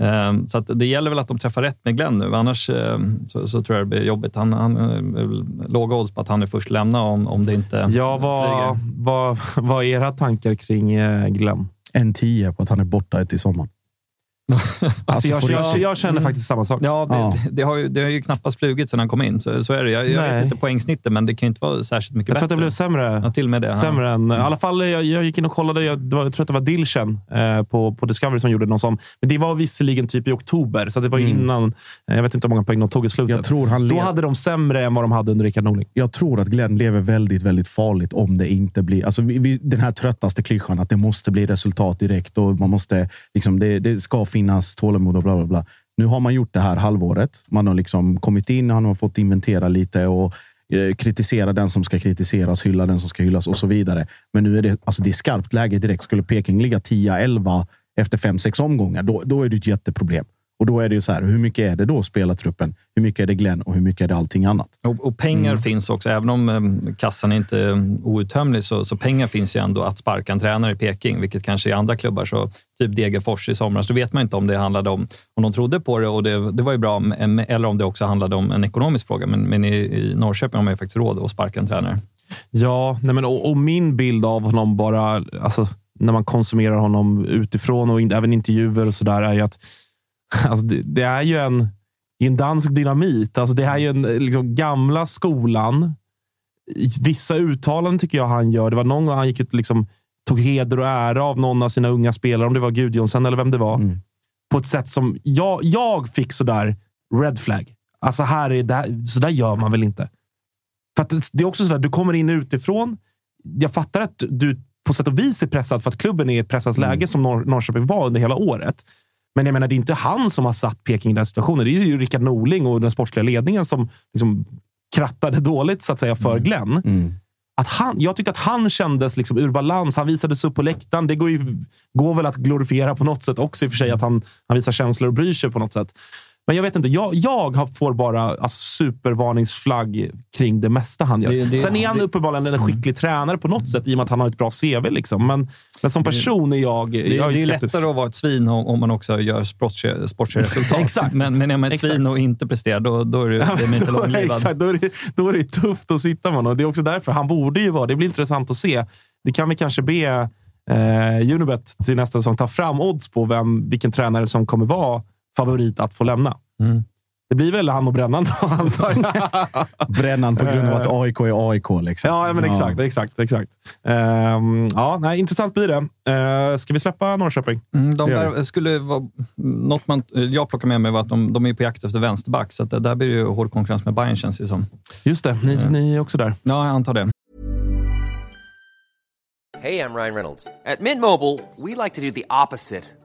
Ehm, Så att det gäller väl att de träffar rätt med Glenn nu, annars ehm, så, så tror jag det blir jobbigt. Han, han eh, låga odds på att han är först lämna om, om det inte Ja, vad, flyger. vad, vad är era tankar kring eh, Glenn? En 10 på att han är borta till sommaren. Alltså, jag, på jag, riktigt. jag känner faktiskt samma sak. Ja, det, Ja. Det, det, har ju, det har ju knappast flugit sedan han kom in. Så, så är det. Jag, jag vet inte poängsnittet, men det kan ju inte vara särskilt mycket Jag tror att bättre. det blev sämre. Ja, till med det. Sämre än, I alla fall, jag, jag gick in och kollade. Jag, det var, jag tror att det var Dilchen eh, på, på Discovery som gjorde någon sån. Men det var visserligen typ i oktober, så det var ju innan. eh, Jag vet inte hur många poäng de tog i slutet. Jag tror, han Då hade de sämre än vad de hade under Rickard Norling. jag tror att Glenn lever väldigt, väldigt farligt om det inte blir... Alltså vi, vi, den här tröttaste klyschan att det måste bli resultat direkt och man måste... Liksom, det, det ska finnas finnas tålamod och bla, bla, bla. Nu har man gjort det här halvåret. Man har liksom kommit in, han har fått inventera lite och eh, kritisera den som ska kritiseras, hylla den som ska hyllas och så vidare. Men nu är det, alltså det är skarpt läge direkt. Skulle Peking ligga 10-11 efter 5-6 omgångar, då, då är det ett jätteproblem. Och då är det ju så här, hur mycket är det då spelartruppen? Hur mycket är det Glenn och hur mycket är det allting annat? Och, och pengar finns också. Även om eh, kassan inte är outtömlig så, så pengar finns ju ändå att sparka en tränare i Peking, vilket kanske i andra klubbar, så typ Degerfors i somras, då vet man inte om det handlade om om de trodde på det och det, det var ju bra, eller om det också handlade om en ekonomisk fråga. Men, men i, i Norrköping har man ju faktiskt råd att sparka en tränare. Ja, nej men, och, och min bild av honom bara, alltså, när man konsumerar honom utifrån och in, även intervjuer och sådär, är ju att [laughs] alltså, det, det är ju en, en dansk dynamit. Alltså, det är ju en liksom, gamla skolan. Vissa uttalanden tycker jag han gör. Det var någon gång han gick ut liksom, tog heder och ära av någon av sina unga spelare, om det var Gudjonsen eller vem det var. På ett sätt som jag, jag fick sådär red flag. Alltså här är det, så där gör man väl inte. För det- är också sådär, du kommer in utifrån. Jag fattar att du på sätt och vis är pressad för att klubben är i ett pressat läge som Nor- Norrköping var under hela året. Men jag menar, det är inte han som har satt Peking i den situationen. Det är ju Rickard Norling och den sportsliga ledningen som liksom krattade dåligt så att säga för Glenn. Att han, jag tyckte att han kändes liksom ur balans. Han visades upp på läktaren. Det går, ju, går väl att glorifiera på något sätt också i och för sig. Att han, han visar känslor och bryr sig på något sätt. Men jag vet inte. Jag, jag får bara alltså, supervarningsflagg kring det mesta han gör. Det- det- Sen är han det- uppenbarligen en skicklig tränare på något sätt i och med att han har ett bra CV. Liksom. Men, men som person är jag, Det, jag är det är lättare att vara ett svin om, om man också gör sportsliga resultat. [laughs] Exakt. Men, men är man ett Exakt. svin och inte presterar, då, då är det, [laughs] inte då, långlivad. exakt, då, är det, då är det tufft att sitta med honom. Det är också därför han borde ju vara... Det blir intressant att se. Det kan vi kanske be eh, Unibet till nästa säsong ta fram odds på vem, vilken tränare som kommer vara favorit att få lämna. Mm. Det blir väl han och Brännan då, [laughs] antar jag. [laughs] Brännan på grund av att AIK är AIK. Liksom. ja, men exakt. exakt, exakt. Ehm, ja, nej, intressant blir det. Uh, ska vi släppa Norrköping? Mm, de där skulle vara, något man, jag plockar med mig var att de, de är på jakt efter vänsterback, så att det, där blir ju hård konkurrens med Bayern känns det som. Just det, ni, ni är också där. Ja, jag antar det. Hey, I'm Ryan Reynolds. At Mint Mobile, we like to do the opposite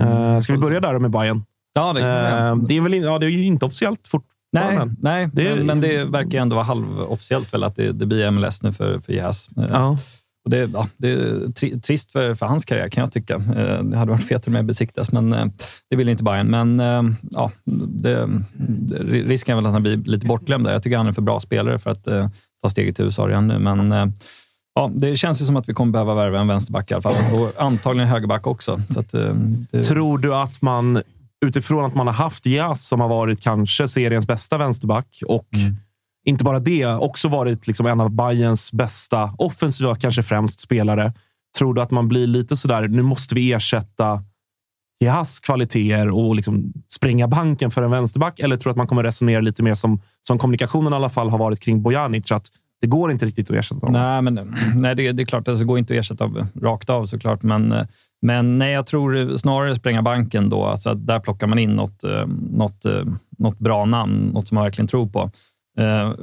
Uh, ska vi börja där med Bayern? Ja, det uh, det, är väl in, ja, det är ju inte officiellt fortfarande. Nej, nej Det- men, men det verkar ändå vara halvofficiellt väl att det, det blir MLS nu för, för Jas. Eh, Ja. Och det, ja, det är tri, trist för, för hans karriär kan jag tycka. Eh, Det hade varit fetare med besiktas, men eh, det vill inte Bayern. Men eh, ja, det, risken är väl att han blir lite bortglömd. Jag tycker han är för bra spelare för att eh, ta steget till USA redan nu. Men eh, ja, det känns ju som att vi kommer behöva värva en vänsterback i alla fall. Och antagligen en högerback också. Så att, eh, det, Tror du att man, utifrån att man har haft Jas som har varit kanske seriens bästa vänsterback och inte bara det, också varit liksom en av Bayerns bästa offensiva, kanske främst spelare. Tror du att man blir lite sådär, nu måste vi ersätta Jas kvaliteter och liksom spränga banken för en vänsterback? Eller tror du att man kommer resonera lite mer som, som kommunikationen i alla fall har varit kring Bojanic? Att det går inte riktigt att ersätta dem. Nej, men, nej det, det är klart, alltså, det går inte att ersätta av, rakt av såklart. Men, eh, men nej, jag tror snarare spränga banken då. Alltså där plockar man in något, eh, något, eh, något bra namn, något som man verkligen tror på.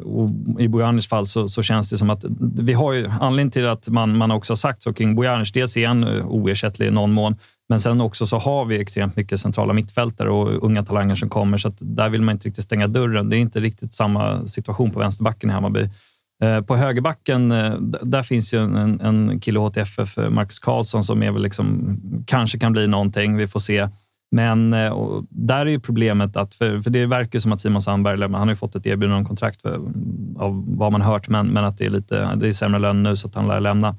Och I Bojanics fall så, så känns det som att vi har ju anledningen till att man, man också har sagt så kring Bojanic. Dels är han oersättlig i någon mån, men sen också så har vi extremt mycket centrala mittfältare och unga talanger som kommer, så att där vill man inte riktigt stänga dörren. Det är inte riktigt samma situation på vänsterbacken i Hammarby. Eh, På högerbacken, eh, där finns ju en, en kille HTFF, eh, Marcus Karlsson, som är väl liksom, kanske kan bli någonting. Vi får se. Men där är ju problemet att, för, för det verkar som att Simon Sandberg, han har ju fått ett erbjudande om kontrakt för, av vad man hört, men, men att det är lite det är sämre lön nu så att han lär lämna.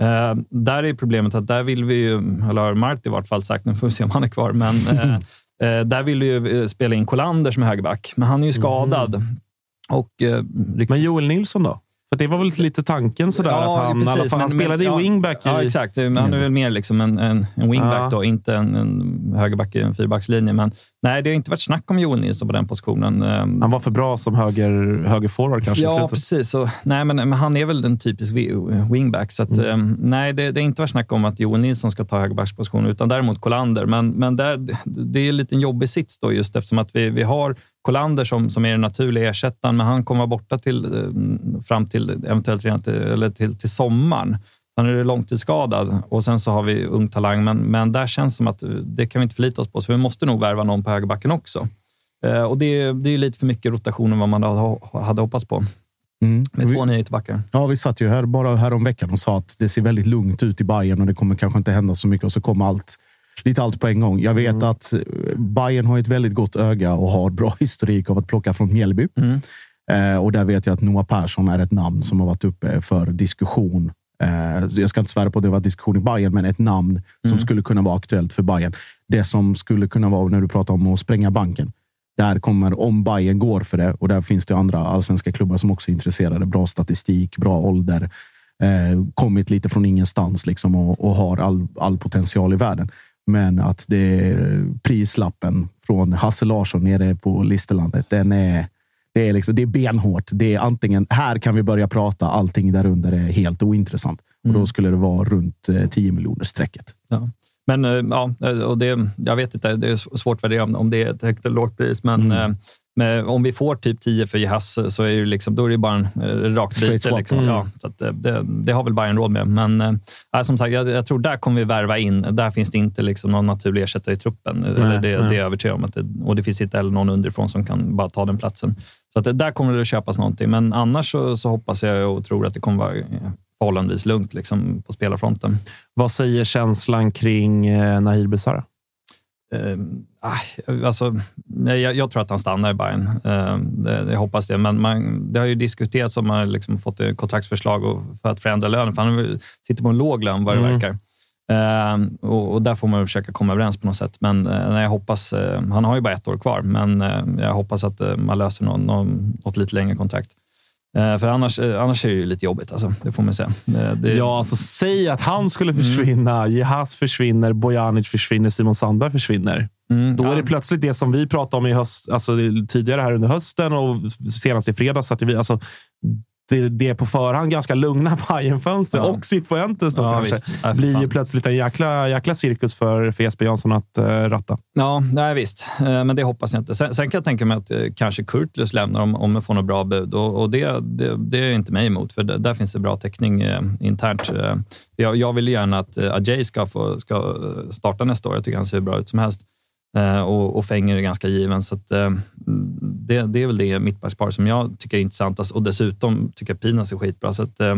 Eh, där är problemet att där vill vi ju, eller har Marti i vart fall sagt, nu får vi se om han är kvar, men [laughs] eh, där vill vi ju spela in Kolander som är högerback, men han är ju skadad. Och, eh, Men Joel Nilsson då? För det var väl lite tanken sådär Ja, att han, precis, alla han men- spelade ju ja, wingback i... Ja, exakt. Men han är väl mer liksom en, en, en wingback Ja. då, inte en, en högerback i en fyrbackslinje. Men nej, det har inte varit snack om Joel Nilsson på den positionen. Ehm, Han var för bra som höger, högerforward kanske Ja, precis. Så, nej, men, men han är väl en typisk wi- wingback. Så att, Mm. ehm, nej, det, det har inte varit snack om att Joel Nilsson ska ta högerbackspositionen, utan däremot Kolander. Men, men där, det är en liten jobbig sits då, just eftersom att vi, vi har Kolander som, som är den naturliga ersättaren, men han kommer vara borta till, eh, fram till eventuellt redan till, eller till, till sommaren. Han är långtidsskadad och sen så har vi ung talang, men, men där känns det som att eh, det kan vi inte förlita oss på, så vi måste nog värva någon på högerbacken också. Eh, Och det, är- det är lite för mycket rotation än vad man hade, hoppats på. Mm. Med Vi- två nya ytterbackar. Ja, vi satt ju här bara här om veckan och sa att det ser väldigt lugnt ut i Bayern och det kommer kanske inte hända så mycket och så kommer allt, lite allt på en gång. Jag vet att eh, Bayern har ett väldigt gott öga och har bra [laughs] historik av att plocka från Mjällby. Eh, och där vet jag att Noah Persson är ett namn som har varit uppe för diskussion. Eh, jag ska inte svära på att det var diskussion i Bayern, men ett namn som Mm. skulle kunna vara aktuellt för Bayern. Det som skulle kunna vara när du pratar om att spränga banken. Där kommer, om Bayern går för det, och där finns det andra allsvenska klubbar som också är intresserade. Bra statistik, bra ålder. Eh, kommit lite från ingenstans liksom och, och har all, all potential i världen. Men att det är prislappen från Hasse Larsson nere på Listerlandet. Den är, det, är liksom, det är benhårt. Det är antingen här kan vi börja prata, allting där under är helt ointressant. Och Mm. då skulle det vara runt eh, 10 miljoner strecket. Ja. Men eh, ja, och det, jag vet inte, det är svårt att värdera om, om det är ett högt eller lågt pris. Men, Mm. Eh, men om vi får typ 10 för Jehas så är det, liksom, då är det bara en eh, rakt byte. Liksom. Mm. Ja, så eh, det, det har väl Bayern råd med. Men eh, som sagt, jag, jag tror där kommer vi värva in. Där finns det inte liksom någon naturlig ersättare i truppen. eller det, nej. det är jag övertygad om. Att det, och det finns inte heller någon underifrån som kan bara ta den platsen. Så att, där kommer det att köpas någonting. Men annars så, så hoppas jag och tror att det kommer vara eh, förhållandevis lugnt liksom, på spelarfronten. Vad säger känslan kring eh, Nahir Besara? Eh, alltså, jag, jag tror att han stannar i Bayern. Eh, det, jag hoppas det. Men man, det har ju diskuterats om man har liksom fått ett kontraktsförslag och, för att förändra lönen. För han sitter på en låg lön vad det Mm. verkar. Eh, och, och där får man försöka komma överens på något sätt. Men eh, jag hoppas, eh, han har ju bara ett år kvar, men eh, jag hoppas att eh, man löser någon, någon, något lite längre kontrakt. Eh, för annars, eh, annars är det ju lite jobbigt, alltså, det får man säga. Eh, det, Ja, alltså säg att han skulle försvinna. Jehas försvinner, Bojanic försvinner, Simon Sandberg försvinner. Mm, Då är ja. det plötsligt det som vi pratade om i höst, alltså tidigare här under hösten och senast i fredags. Att vi, alltså, det, på förhand ganska lugna Bajenfönster Ja. och Cifuentes då Ja, kanske. Ja, blir ju plötsligt en jäkla, jäkla cirkus för, för Jesper Jansson att uh, ratta. Ja, nej, visst. Eh, Men det hoppas jag inte. Sen, sen kan jag tänka mig att eh, kanske Kurtlus lämnar om, om jag får något bra bud. Och, och det, det, det är inte mig emot, för där, finns det bra täckning eh, internt. Jag, jag vill gärna att eh, Ajay ska, få, ska starta nästa år. Jag tycker han ser hur bra ut som helst. Eh, och, och Fenger är ganska given. Så att, eh, det, det är väl det mittbackspar som jag tycker är intressantast. Alltså, och dessutom tycker jag Pinas är skitbra. Så att, eh,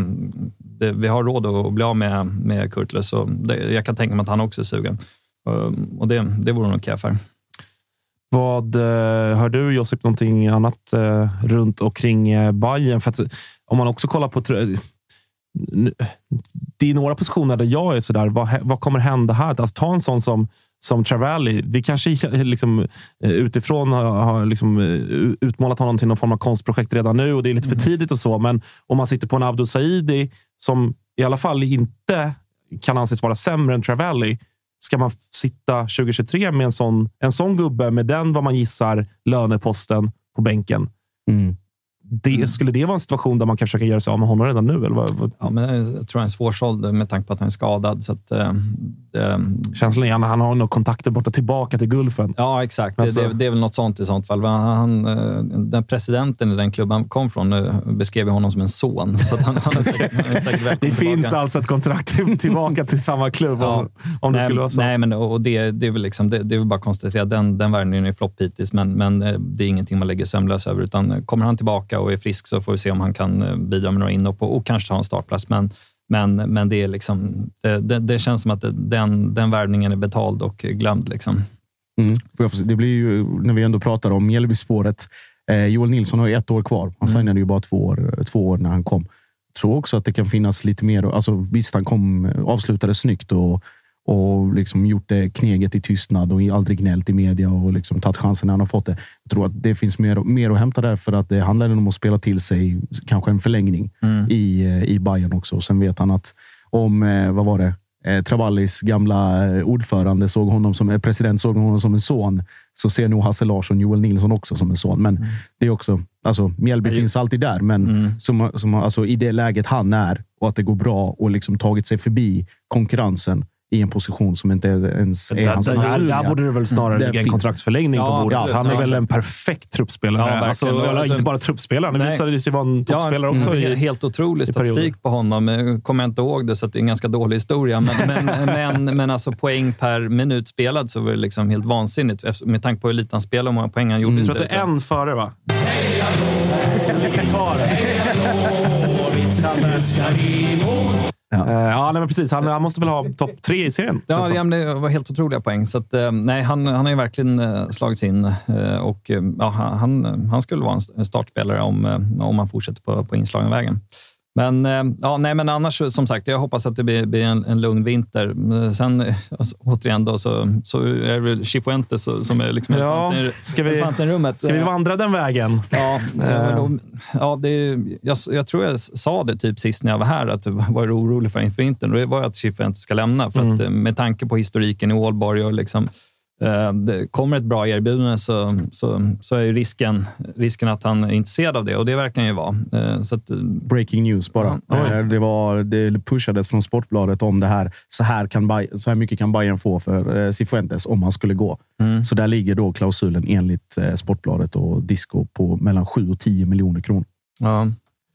det, vi har råd att bli av med, med Kurtlus. Och det, jag kan tänka mig att han också är sugen. Eh, och det, det vore nog okej affär. Vad eh, hör du Josip någonting annat runt och kring Bayern? För att, om man också kollar på det är några positioner där jag är sådär, vad, vad kommer hända här? Alltså, ta en sån som, som Travelli. Vi kanske liksom, eh, utifrån har, liksom, eh, utmålat honom till någon form av konstprojekt redan nu och det är lite för tidigt och så. Men om man sitter på en Abdo Saidi som i alla fall inte kan anses vara sämre än Travelli. Ska man sitta 2023 med en sån, en sån gubbe med den, vad man gissar, löneposten på bänken? Mm. Det, Skulle det vara en situation där man kan försöka göra sig av med honom redan nu? Eller vad, vad? Ja, men jag tror han är svårsåld med tanke på att han är skadad. Så att, eh, det, Känslan är att han har nog kontakter borta tillbaka till Gulfen. ja, exakt. Alltså- Det, det, det är väl något sånt i sånt fall. Han, eh, den presidenten i den klubben han kom från beskrev honom som en son. [laughs] Så han, han är säkert, han är säkert Det finns tillbaka. alltså ett kontrakt till- [laughs] tillbaka till samma klubb Ja. om, om det skulle vara så. Nej, men och det, det, är väl liksom, det, det är väl bara att konstatera den, den värvningen är flopp hittills, men, men eh, det är ingenting man lägger sömnlös över. Utan eh, kommer han tillbaka och är frisk så får vi se om han kan bidra med några inhopp och, och kanske ta en startplats. Men, men, men det, är liksom, det, det, det känns som att den, den värvningen är betald och glömd. Liksom. Mm. Det blir ju, när vi ändå pratar om Mjällbyspåret. Eh, Joel Nilsson har ju ett år kvar. Han Mm. signade ju bara två år, två år när han kom. Jag tror också att det kan finnas lite mer. Alltså, visst, han kom, avslutade snyggt och, och liksom gjort det kneget i tystnad och aldrig gnällt i media och liksom tagit chansen när han har fått det. Jag tror att det finns mer, mer att hämta där för att det handlar om att spela till sig kanske en förlängning Mm. i, eh, i Bayern också. Och sen vet han att om, eh, vad var det? Eh, Travallis gamla eh, ordförande såg honom som, eh, president såg honom som en son, så ser nog Hasse Larsson Joel Nilsson också som en son. Men det är också, alltså Mjällby ju- finns alltid där, men som, som, alltså, i det läget han är och att det går bra och liksom tagit sig förbi konkurrensen i en position som inte är- ens är Där, hans där, naturliga. där borde det väl snarare ligga en kontraktsförlängning Ja, på bordet. absolut. han är Ja, väl en perfekt truppspelare. Ja, alltså, eller Alltså- inte bara truppspelare. Han visade sig vara en toppspelare Ja, också. mm, I, helt otrolig statistik på honom. Kommer jag inte ihåg det, så att det är en ganska dålig historia. Men, men, [laughs] men, men alltså poäng per minut spelad så var det liksom helt vansinnigt. Med tanke på hur lite han spelade och hur många poäng han gjorde. i jag tror att det är en före, va? Ja. Eh, Ja, nej, men precis. Han, han måste väl ha topp tre i serien. Ja, ja, det var helt otroliga poäng. Så att, eh, nej, han, han har ju verkligen eh, slagits in och ja, han, han skulle vara en startspelare om, om han fortsätter på, på inslagen vägen. Men, eh, ja, nej, men annars, som sagt, jag hoppas att det blir, blir en, en lugn vinter. Sen eh, alltså, återigen då, så, så är det väl Chifuentes som är liksom Ja, ska vi- rummet. Ska vi Eh, vandra den vägen? Ja, ja, det, jag, jag tror jag sa det typ sist när jag var här, att jag var orolig för inför vintern. Det var att Chifuentes ska lämna. För att, eh, med tanke på historiken i Ålborg och liksom, det kommer ett bra erbjudande så, så, så är ju risken, risken att han är intresserad av det och det verkar han ju vara. Eh, så att, Breaking news bara. Ja. Eh, Det, var, det pushades från Sportbladet om det här. Så här, kan så här mycket kan Bayern få för eh, Cifuentes om han skulle gå. Mm. Så där ligger då klausulen enligt eh, Sportbladet och Disco på mellan 7 och 10 miljoner kronor. Ja.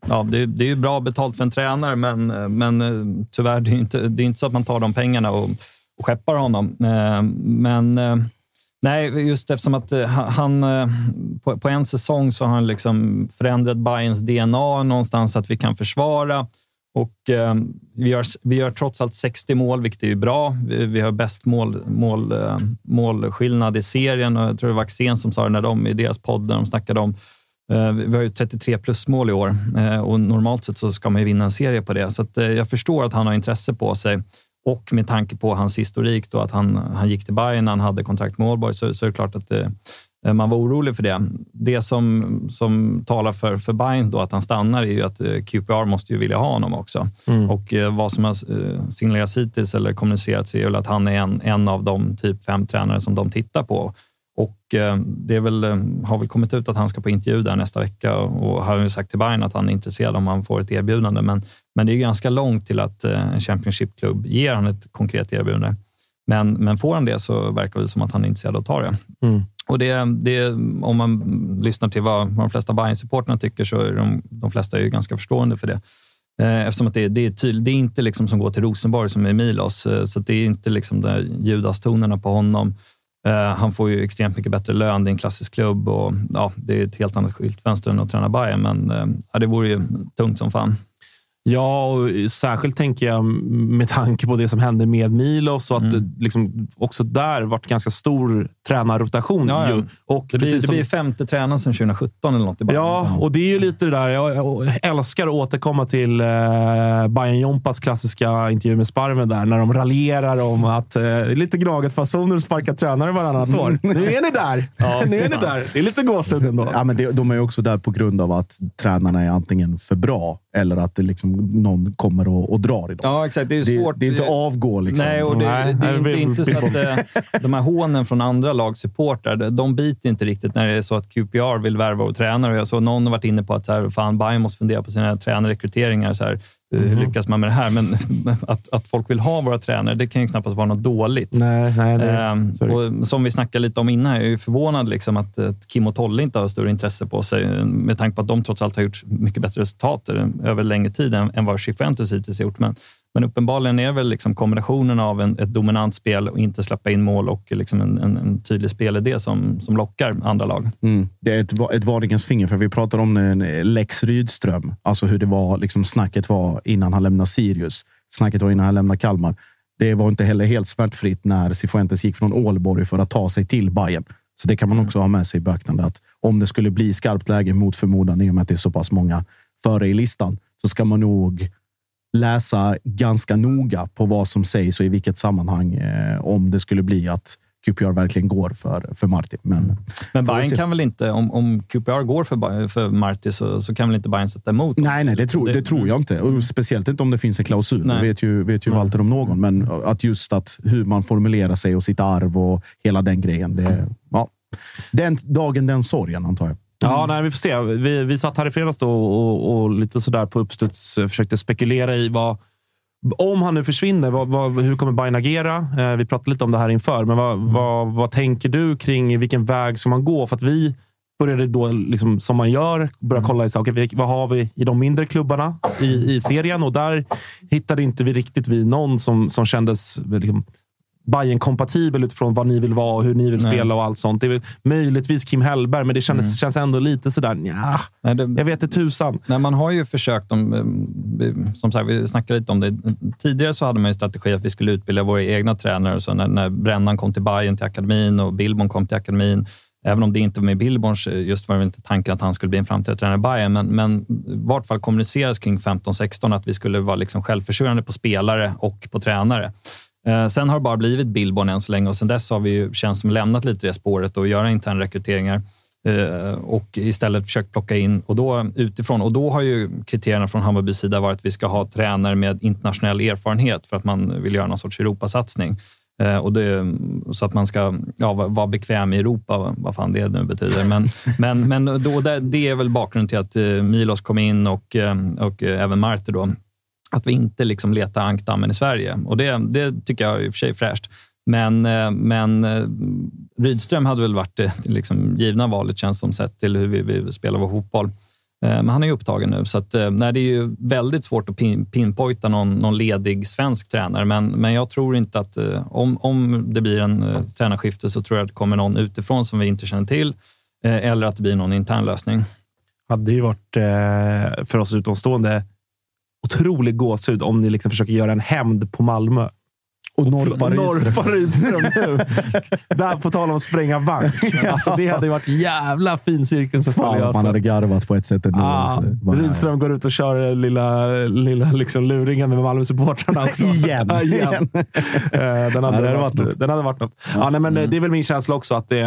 Ja, det, det är ju bra betalt för en tränare, men, men eh, tyvärr, det är inte, det är inte så att man tar de pengarna och, och skeppar honom. Eh, men eh, nej, just eftersom att eh, han på, på en säsong så har han liksom förändrat Bayerns DNA någonstans så att vi kan försvara. Och vi, gör, vi gör trots allt 60 mål, vilket är ju bra. Vi, vi har bäst mål, mål, målskillnad i serien. Och jag tror det var Axén som sa det när de, i deras podd, när de snackade om Vi har ju 33 plusmål i år och normalt sett så ska man ju vinna en serie på det. Så att, jag förstår att han har intresse på sig och med tanke på hans historik då att han, han gick till Bayern när han hade kontrakt med Ålborg så, så är det klart att det, eh, man var orolig för det. Det som, som talar för, för Bayern då att han stannar är ju att eh, QPR måste ju vilja ha honom också. Mm. Och eh, vad som har signalerats hittills eller kommunicerats är väl att han är en, en av de typ fem tränare som de tittar på. Och det är väl, har väl kommit ut att han ska på intervju där nästa vecka och har ju sagt till Bayern att han är intresserad om han får ett erbjudande. Men, men det är ju ganska långt till att eh, en Championship-klubb ger han ett konkret erbjudande. Men, men får han det så verkar det som att han är intresserad av att ta det. Mm. Och det, det, om man lyssnar till vad, de flesta Bayern-supportrarna tycker så är de, de flesta är ju ganska förstående för det. Eh, Eftersom att det, det är tydligt. Det är inte liksom som går till Rosenborg som är Milos, eh, så det är inte liksom de Judas-tonerna på honom. Han får ju extremt mycket bättre lön. Det är en klassisk klubb och ja, det är ett helt annat skyltfönster än att träna Bayern, men ja, det vore ju tungt som fan. Ja, och särskilt tänker jag med tanke på det som hände med Milos och att Mm. det liksom också där varit ganska stor tränarrotation. Ja, ja. Och Det blir, det som- blir femte tränaren sedan 2017 eller något. Ja, och det är ju lite det där. Jag älskar att återkomma till eh, Bayern Jompas klassiska intervju med Sparven där, när de raljerar om att eh, lite Gnaget-fasoner att sparka tränare varannat år. Nu är ni där! [laughs] nu är ni där. Det är lite gåshud ändå. Ja, men det, de är ju också där på grund av att tränarna är antingen för bra eller att det liksom någon kommer och, och drar i dem. Ja, exakt. Det är svårt. Det, det är inte avgå liksom. Nej, och det, Nej, det, är nej, inte, så att eh, de här hånen från andra lags supportrar, de biter inte riktigt när det är så att QPR vill värva och tränare. Och jag såg någon har varit inne på att så här, fan, Bayern måste fundera på sina tränarrekryteringar. Så här, hur Mhm. lyckas man med det här? Men [laughs] att, att folk vill ha våra tränare, det kan ju knappast vara något dåligt. Nej, nej, nej. Ehm, och som vi snackade lite om innan, jag är ju förvånad liksom att, att Kim och Tolle inte har större intresse på sig med tanke på att de trots allt har gjort mycket bättre resultat över längre tid än, än vad Chifuentes hittills har gjort. Men, men uppenbarligen är väl liksom kombinationen av en, ett dominant spel och inte släppa in mål och liksom en, en, en tydlig spelidé som, som lockar andra lag. Mm. Det är ett, ett varningens finger, för vi pratar om en Lex Rydström. Alltså hur det var, liksom snacket var innan han lämnade Sirius. Snacket var innan han lämnade Kalmar. Det var inte heller helt smärtfritt när Cifuentes gick från Ålborg för att ta sig till Bayern. Så det kan man också ha med sig i beaktande. Att om det skulle bli skarpt läge mot förmodan, i och med att det är så pass många före i listan, så ska man nog läsa ganska noga på vad som sägs och i vilket sammanhang. Eh, om det skulle bli att QPR verkligen går för, för Martin. Men, Men Får vi Bayern kan väl inte, om, om QPR går för, för Marti så, så kan väl inte Bayern sätta emot? Nej, nej, det tror, det tror jag inte. Och speciellt inte om det finns en klausul. Nej. Det vet ju, vet ju Walter om någon. Men att just att hur man formulerar sig och sitt arv och hela den grejen. Det, ja. Den dagen, den sorgen, antar jag. Ja, nej, vi får se. Vi, vi satt här i fredags då och, och lite sådär på uppstuds eh, försökte spekulera i vad om han nu försvinner, vad, vad, hur kommer Bayern agera? Eh, vi pratade lite om det här inför, men vad, vad, vad tänker du kring vilken väg ska man gå? För att vi började då, liksom, som man gör, börja kolla i så, okay, vad har vi i de mindre klubbarna i, i serien? Och där hittade inte vi riktigt vi någon som, som kändes liksom, bayern kompatibel utifrån vad ni vill vara och hur ni vill Nej. spela och allt sånt. Det är väl möjligtvis Kim Hellberg, men det kändes, känns ändå lite sådär, nja, Nej, det, jag vet inte tusan. Nej, man har ju försökt, om, eh, som sagt, vi snackade lite om det. Tidigare så hade man ju strategi att vi skulle utbilda våra egna tränare. Så när, när Brännan kom till Bayern till akademin och Billborn kom till akademin, även om det inte var med Billborns, eh, just var det inte tanken att han skulle bli en framtida tränare i Bayern, men, men i vart fall kommuniceras kring 15-16 att vi skulle vara liksom självförsörjande på spelare och på tränare. Eh, Sen har det bara blivit Billborn än så länge och sen dess har vi ju, känns som lämnat lite det spåret och göra interna rekryteringar eh, och istället försökt plocka in och då utifrån. Och då har ju kriterierna från Hammarbys sida varit att vi ska ha tränare med internationell erfarenhet för att man vill göra någon sorts Europasatsning. Eh, och det, så att man ska ja, vara bekväm i Europa, vad fan det nu betyder. Men, [laughs] men, men då, det, det är väl bakgrunden till att Milos kom in och, och även Marti. Då, att vi inte liksom letar ankdammen i Sverige. Och det, det tycker jag i och för sig är fräscht. Men, eh, men eh, Rydström hade väl varit det liksom, givna valet, känns som, sett till hur vi, vi spelar vår fotboll. Eh, men han är ju upptagen nu, så att, nej, det är ju väldigt svårt att pin, pinpointa någon, någon ledig svensk tränare. Men, men jag tror inte att om, om det blir en uh, tränarskifte så tror jag att det kommer någon utifrån som vi inte känner till. Eller att det blir någon intern lösning. hade ju varit för oss utomstående otrolig gåshud om ni liksom försöker göra en hämnd på Malmö. Och norpa Rydström. Nu. Där på tal om att spränga bank. [laughs] Alltså, det hade ju varit jävla fin cirkus att följa. man Alltså. hade garvat på ett sätt ändå. Ah, Rydström går ut och kör lilla, lilla liksom luringen med Malmö-supportrarna också. Igen. [laughs] Ja, igen. Eh, den, hade varit, varit den hade varit något. Ja, nej, men eh, Det är väl min känsla också. att det,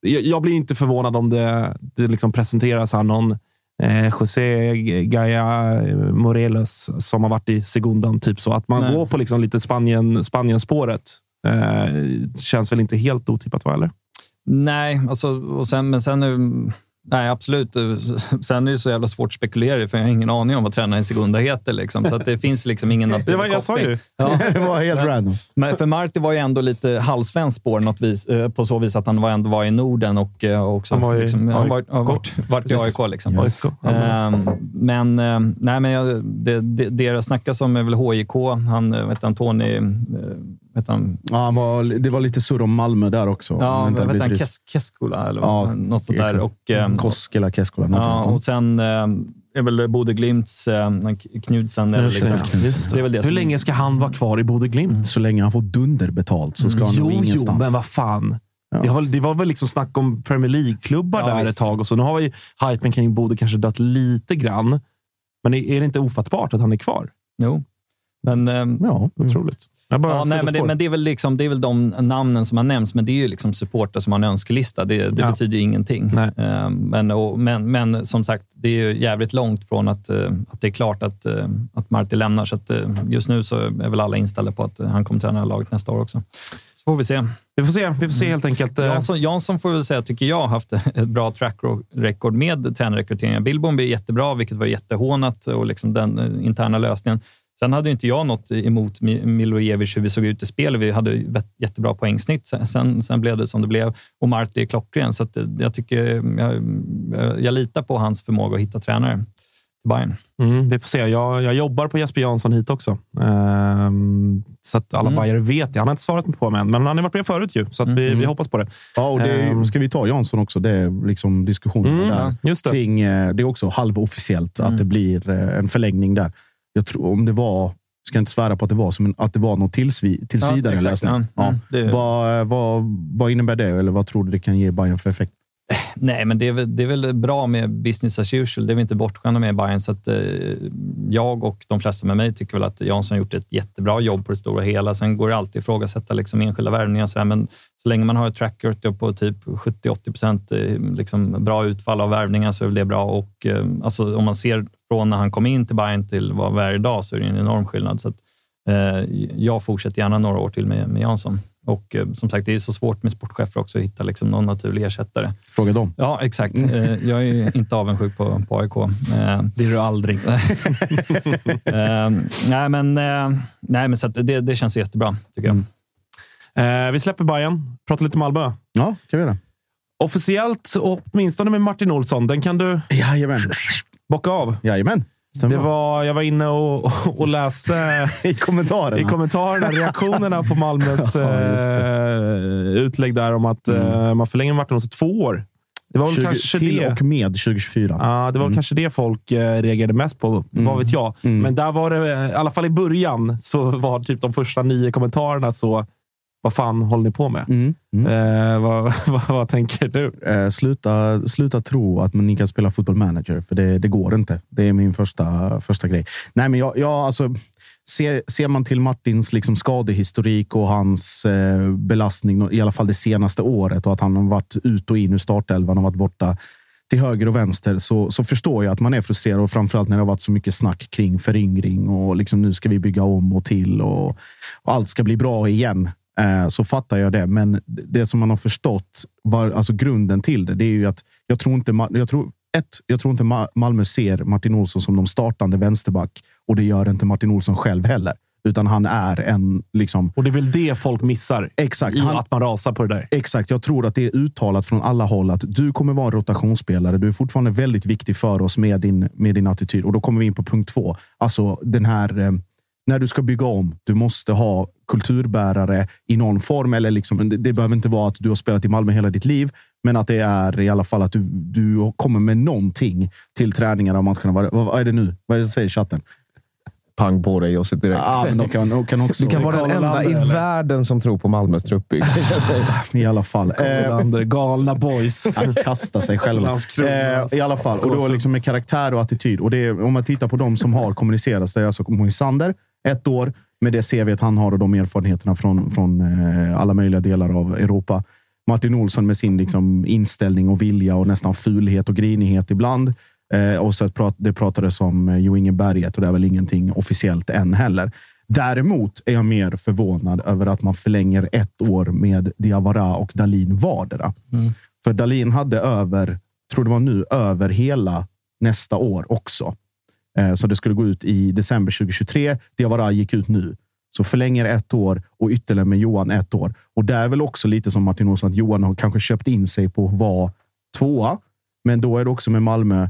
jag, jag blir inte förvånad om det, det liksom presenteras här någon eh, José Gaia Morelos som har varit i Segundan. Typ så. Att man Nej. går på liksom lite Spanien, Spanien-spåret. Eh, känns väl inte helt otippat, va? Eller? Nej, alltså, och sen, men sen är Nej, absolut. Sen är det så jävla svårt att spekulera i, för jag har ingen aning om vad tränaren i Segunda heter. Liksom. Så att det finns liksom ingen naturlig Det var, jag sa ju. Ja. [laughs] det var helt random. Men för Marti var ju ändå lite halvsvenskt spår något vis, eh, på så vis att han var ändå var i Norden och eh, också Han var i liksom, han AIK. var, har varit, varit i AIK. Liksom. AIK. Ehm, men eh, nej, men jag, det, det, det det snackas om är väl HIK. Han, vet han, Tony... eh, Vet han, Ja, han var, det var lite surr om Malmö där också. ja, inte vet han, Kes, Keskula eller Ja, något sånt där. Och, ehm, Koskela, Keskola. Ja, och sen eh, är väl Bodö Glimts eh, Knudsen. det. Liksom, Just det. det är väl det Hur som- länge ska han vara kvar i Bodö Glimt? Så länge han får dunderbetalt så ska han Jo, nog jo, ingenstans. men vad fan. Ja. Det, var, det var väl liksom snack om Premier League-klubbar Ja, där visst. ett tag. Och så. Nu har ju hypen kring Bodö kanske dött lite grann. Men är är det inte ofattbart att han är kvar? Jo. Men, ehm, Ja, Otroligt. Jag bara Ja, nej, men, det, men det, är väl liksom, det är väl de namnen som har nämnts, men det är ju liksom supportrar som har en önskelista. Det, det Ja. betyder ju ingenting. Nej. Eh, Men, och, men, men som sagt, det är ju jävligt långt från att, eh, att det är klart att, eh, att Marti lämnar. Så att, eh, just nu så är väl alla inställda på att eh, han kommer träna laget nästa år också. Så får vi se. Vi får se, vi får se helt enkelt. eh, Jansson, Jansson får väl säga, tycker jag, har haft [laughs] ett bra track record med tränarrekryteringen. Billbom är jättebra, vilket var jättehånat och liksom den eh, interna lösningen. Sen hade ju inte jag något emot Mi- Milojevic hur vi såg ut i spel. Vi hade jättebra poängsnitt. Sen- Sen, sen blev det som det blev och Marti är klockren. Så att eh, jag, tycker, jag, jag, jag litar på hans förmåga att hitta tränare till Bayern. Mm, vi får se. Jag, jag jobbar på Jesper Jansson hit också. Ehm, så att alla Mm. Bajare vet det. Han har inte svarat på mig än, men han har varit med förut ju. Så att vi, vi hoppas på det. Ja, och det Ehm. ska vi ta Jansson också. Det är liksom diskussionen Mm, där. just det. Kring, eh, det är också halvofficiellt att det blir eh, en förlängning där. Jag tror om det var, ska inte svära på att det var, som en, att det var någon tillsvi, tills Ja, lösning. Ja, mm, det- Vad, vad, vad innebär det? Eller vad tror du det kan ge Bayern för effekt? [laughs] Nej, men det är, väl, det är väl bra med business as usual. Det är vi inte bortskämda med i Bayern. Så att, eh, jag och de flesta med mig tycker väl att Jansson har gjort ett jättebra jobb på det stora hela. Sen går det alltid att ifrågasätta liksom enskilda värvningar. och Så här, men så länge man har ett track record på typ 70-80 procent eh, liksom bra utfall av värvningar så är väl det bra. Och, eh, alltså, om man ser från när han kom in till Bayern till vad vi är idag så är det en enorm skillnad. Så att, eh, jag fortsätter gärna några år till med, med Jansson. Och eh, som sagt, det är så svårt med sportchefer också att hitta liksom, någon naturlig ersättare. Fråga dem. Ja, exakt. Eh, Jag är ju inte avundsjuk på, på AIK. Eh, Det är du aldrig. [laughs] eh, nej, men, eh, nej, men så att det, det känns jättebra, tycker jag. Eh, vi släpper Bayern. Pratar lite Malmö. Ja, kan vi göra. Officiellt, åtminstone med Martin Olsson. Den kan du Jajamän. Bocka av. Jajamän. Det var, jag var inne och, och läste [laughs] I kommentarerna. i kommentarerna, reaktionerna på Malmös [laughs] Ja, eh, utlägg där om att eh, man förlänger Martin Olsson två år. Det var väl 20, kanske till det. och med 2024. Ja, det var väl kanske det folk eh, reagerade mest på. Vad vet jag. Men där var det, i alla fall i början, så var typ de första nio kommentarerna så vad fan håller ni på med? Mm. Mm. Eh, vad, [laughs] vad, vad tänker du? Eh, sluta, sluta tro att man, ni kan spela fotboll manager, för det, det går inte. Det är min första, första grej. Nej, men jag, jag, alltså, ser, ser man till Martins liksom skadehistorik och hans eh, belastning, i alla fall det senaste året, och att han har varit ut och in ur startelvan och varit borta till höger och vänster, så, så förstår jag att man är frustrerad. Och framförallt när det har varit så mycket snack kring föryngring och liksom, nu ska vi bygga om och till och, och allt ska bli bra igen. Eh, så fattar jag det. Men det som man har förstått, var, alltså grunden till det, det är ju att jag tror inte, jag tror, ett, jag tror inte Ma- Malmö ser Martin Olsson som de startande vänsterback och det gör inte Martin Olsson själv heller. Utan han är en... Liksom, Och det är väl det folk missar. Exakt. I Han- att man rasar på det där. Exakt. Jag tror att det är uttalat från alla håll att du kommer vara en rotationsspelare. Du är fortfarande väldigt viktig för oss med din, med din attityd. Och då kommer vi in på punkt två. Alltså den här... När du ska bygga om, du måste ha kulturbärare i någon form. Eller liksom, det, det behöver inte vara att du har spelat i Malmö hela ditt liv, men att det är i alla fall att du, du kommer med någonting till träningarna och matcherna. Vad, vad är det nu? Vad säger chatten? Pang på dig Josip direkt. Ja, men de kan, de kan också... Du kan vara den enda i eller? världen som tror på Malmös truppbygge. [laughs] I alla fall. Eh, Olander, galna boys. Han kastar sig själva. Eh. I alla fall. Och då liksom med karaktär och attityd. Och det är, om man tittar på de som har kommunicerats, det är alltså Moisander, ett år. Med det ser vi att han har och de erfarenheterna från, från eh, alla möjliga delar av Europa. Martin Olsson med sin liksom, inställning och vilja och nästan fulhet och grinighet ibland. Eh, och så att prat, det pratades om eh, Jo Inge Berget och det är väl ingenting officiellt än heller. Däremot är jag mer förvånad över att man förlänger ett år med Diawara och Dalin vardera. För Dalin hade över, tror det var nu, över hela nästa år också. Eh, Så det skulle gå ut i december 2023. Diawara gick ut nu. Så förlänger ett år och ytterligare med Johan ett år. Och där är väl också lite som Martin Olsson, att Johan har kanske köpt in sig på att vara tvåa. Men då är det också med Malmö.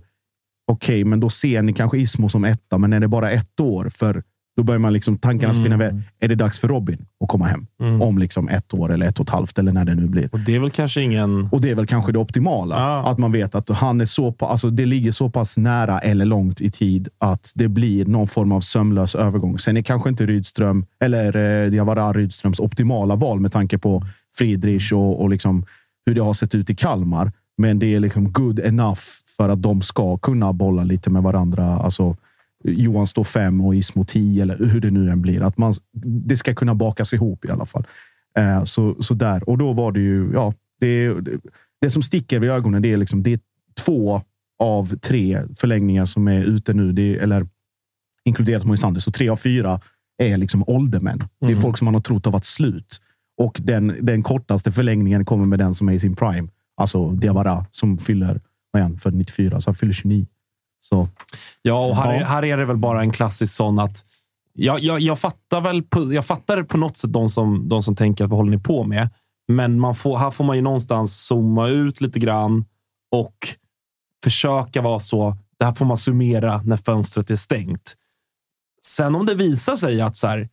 Okej, men då ser ni kanske Ismo som etta, men är det bara ett år? För då börjar man liksom tankarna spinna iväg. Är det dags för Robin att komma hem om liksom ett år eller ett och ett halvt eller när det nu blir? Och det är väl kanske ingen... Och det är väl kanske det optimala. Ja. Att man vet att han är så pa- alltså det ligger så pass nära eller långt i tid att det blir någon form av sömlös övergång. Sen är kanske inte Rydström eller eh, Diawara Rydströms optimala val med tanke på Friedrich och, och liksom hur det har sett ut i Kalmar. Men det är liksom good enough för att de ska kunna bolla lite med varandra. Alltså, Johan står fem och Ismo tio eller hur det nu än blir. Att man, det ska kunna bakas ihop i alla fall. Eh, så, så där. Och då var det ju, ja, det, det, det som sticker vid ögonen, det är liksom, det är två av tre förlängningar som är ute nu. Det eller inkluderat Moisander. Så tre av fyra är liksom åldermän. Det är folk som man har trott har varit slut. Och den, den kortaste förlängningen kommer med den som är i sin prime. Alltså Diawara som fyller, vad är han, för 94, så han fyller 29. Så Ja, och här, Ja. Är, här är det väl bara en klassisk sån att jag, jag, jag fattar väl på, jag fattar på något sätt de som, de som tänker att vad håller ni på med? Men man får, här får man ju någonstans zooma ut lite grann och försöka vara så. Det här får man summera när fönstret är stängt. Sen om det visar sig att så här,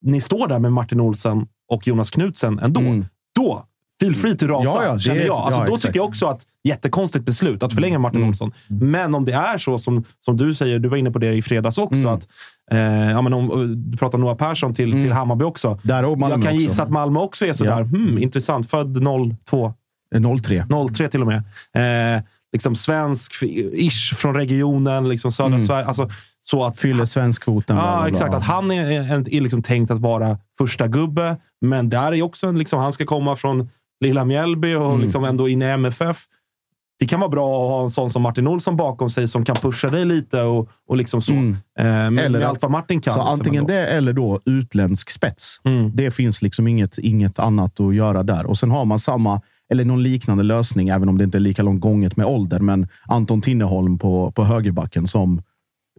ni står där med Martin Olsen och Jonas Knutsen ändå, Mm. då feel free to rasa, Ja, ja, det känner jag. Alltså, ja, då exakt. tycker jag också att jättekonstigt beslut att förlänga Martin Mm. Olsson. Men om det är så som, som du säger, du var inne på det i fredags också, Mm. att eh, ja, men om, du pratar Noah Persson till, till Hammarby också. där och Malmö jag kan också. gissa att Malmö också är sådär, Ja. hmm, intressant. Född 02, Eh, 03. 03 till och med. Eh, liksom svensk, ish från regionen, liksom södra Mm. Sverige. Alltså, så att, Fyller svenskkvoten. Ja, exakt. Att han är, är, är liksom tänkt att vara första gubbe, men där är också en, liksom, han ska komma från lilla Mjällby och Mm. liksom ändå in i MFF. Det kan vara bra att ha en sån som Martin Olsson bakom sig som kan pusha dig lite och, och liksom så. Mm. Eh, Eller allt vad Martin kan. Så liksom antingen ändå. det eller då utländsk spets. Mm. Det finns liksom inget, inget annat att göra där. Och sen har man samma, eller någon liknande lösning, även om det inte är lika långt gånget med ålder. Men Anton Tinneholm på, på högerbacken som,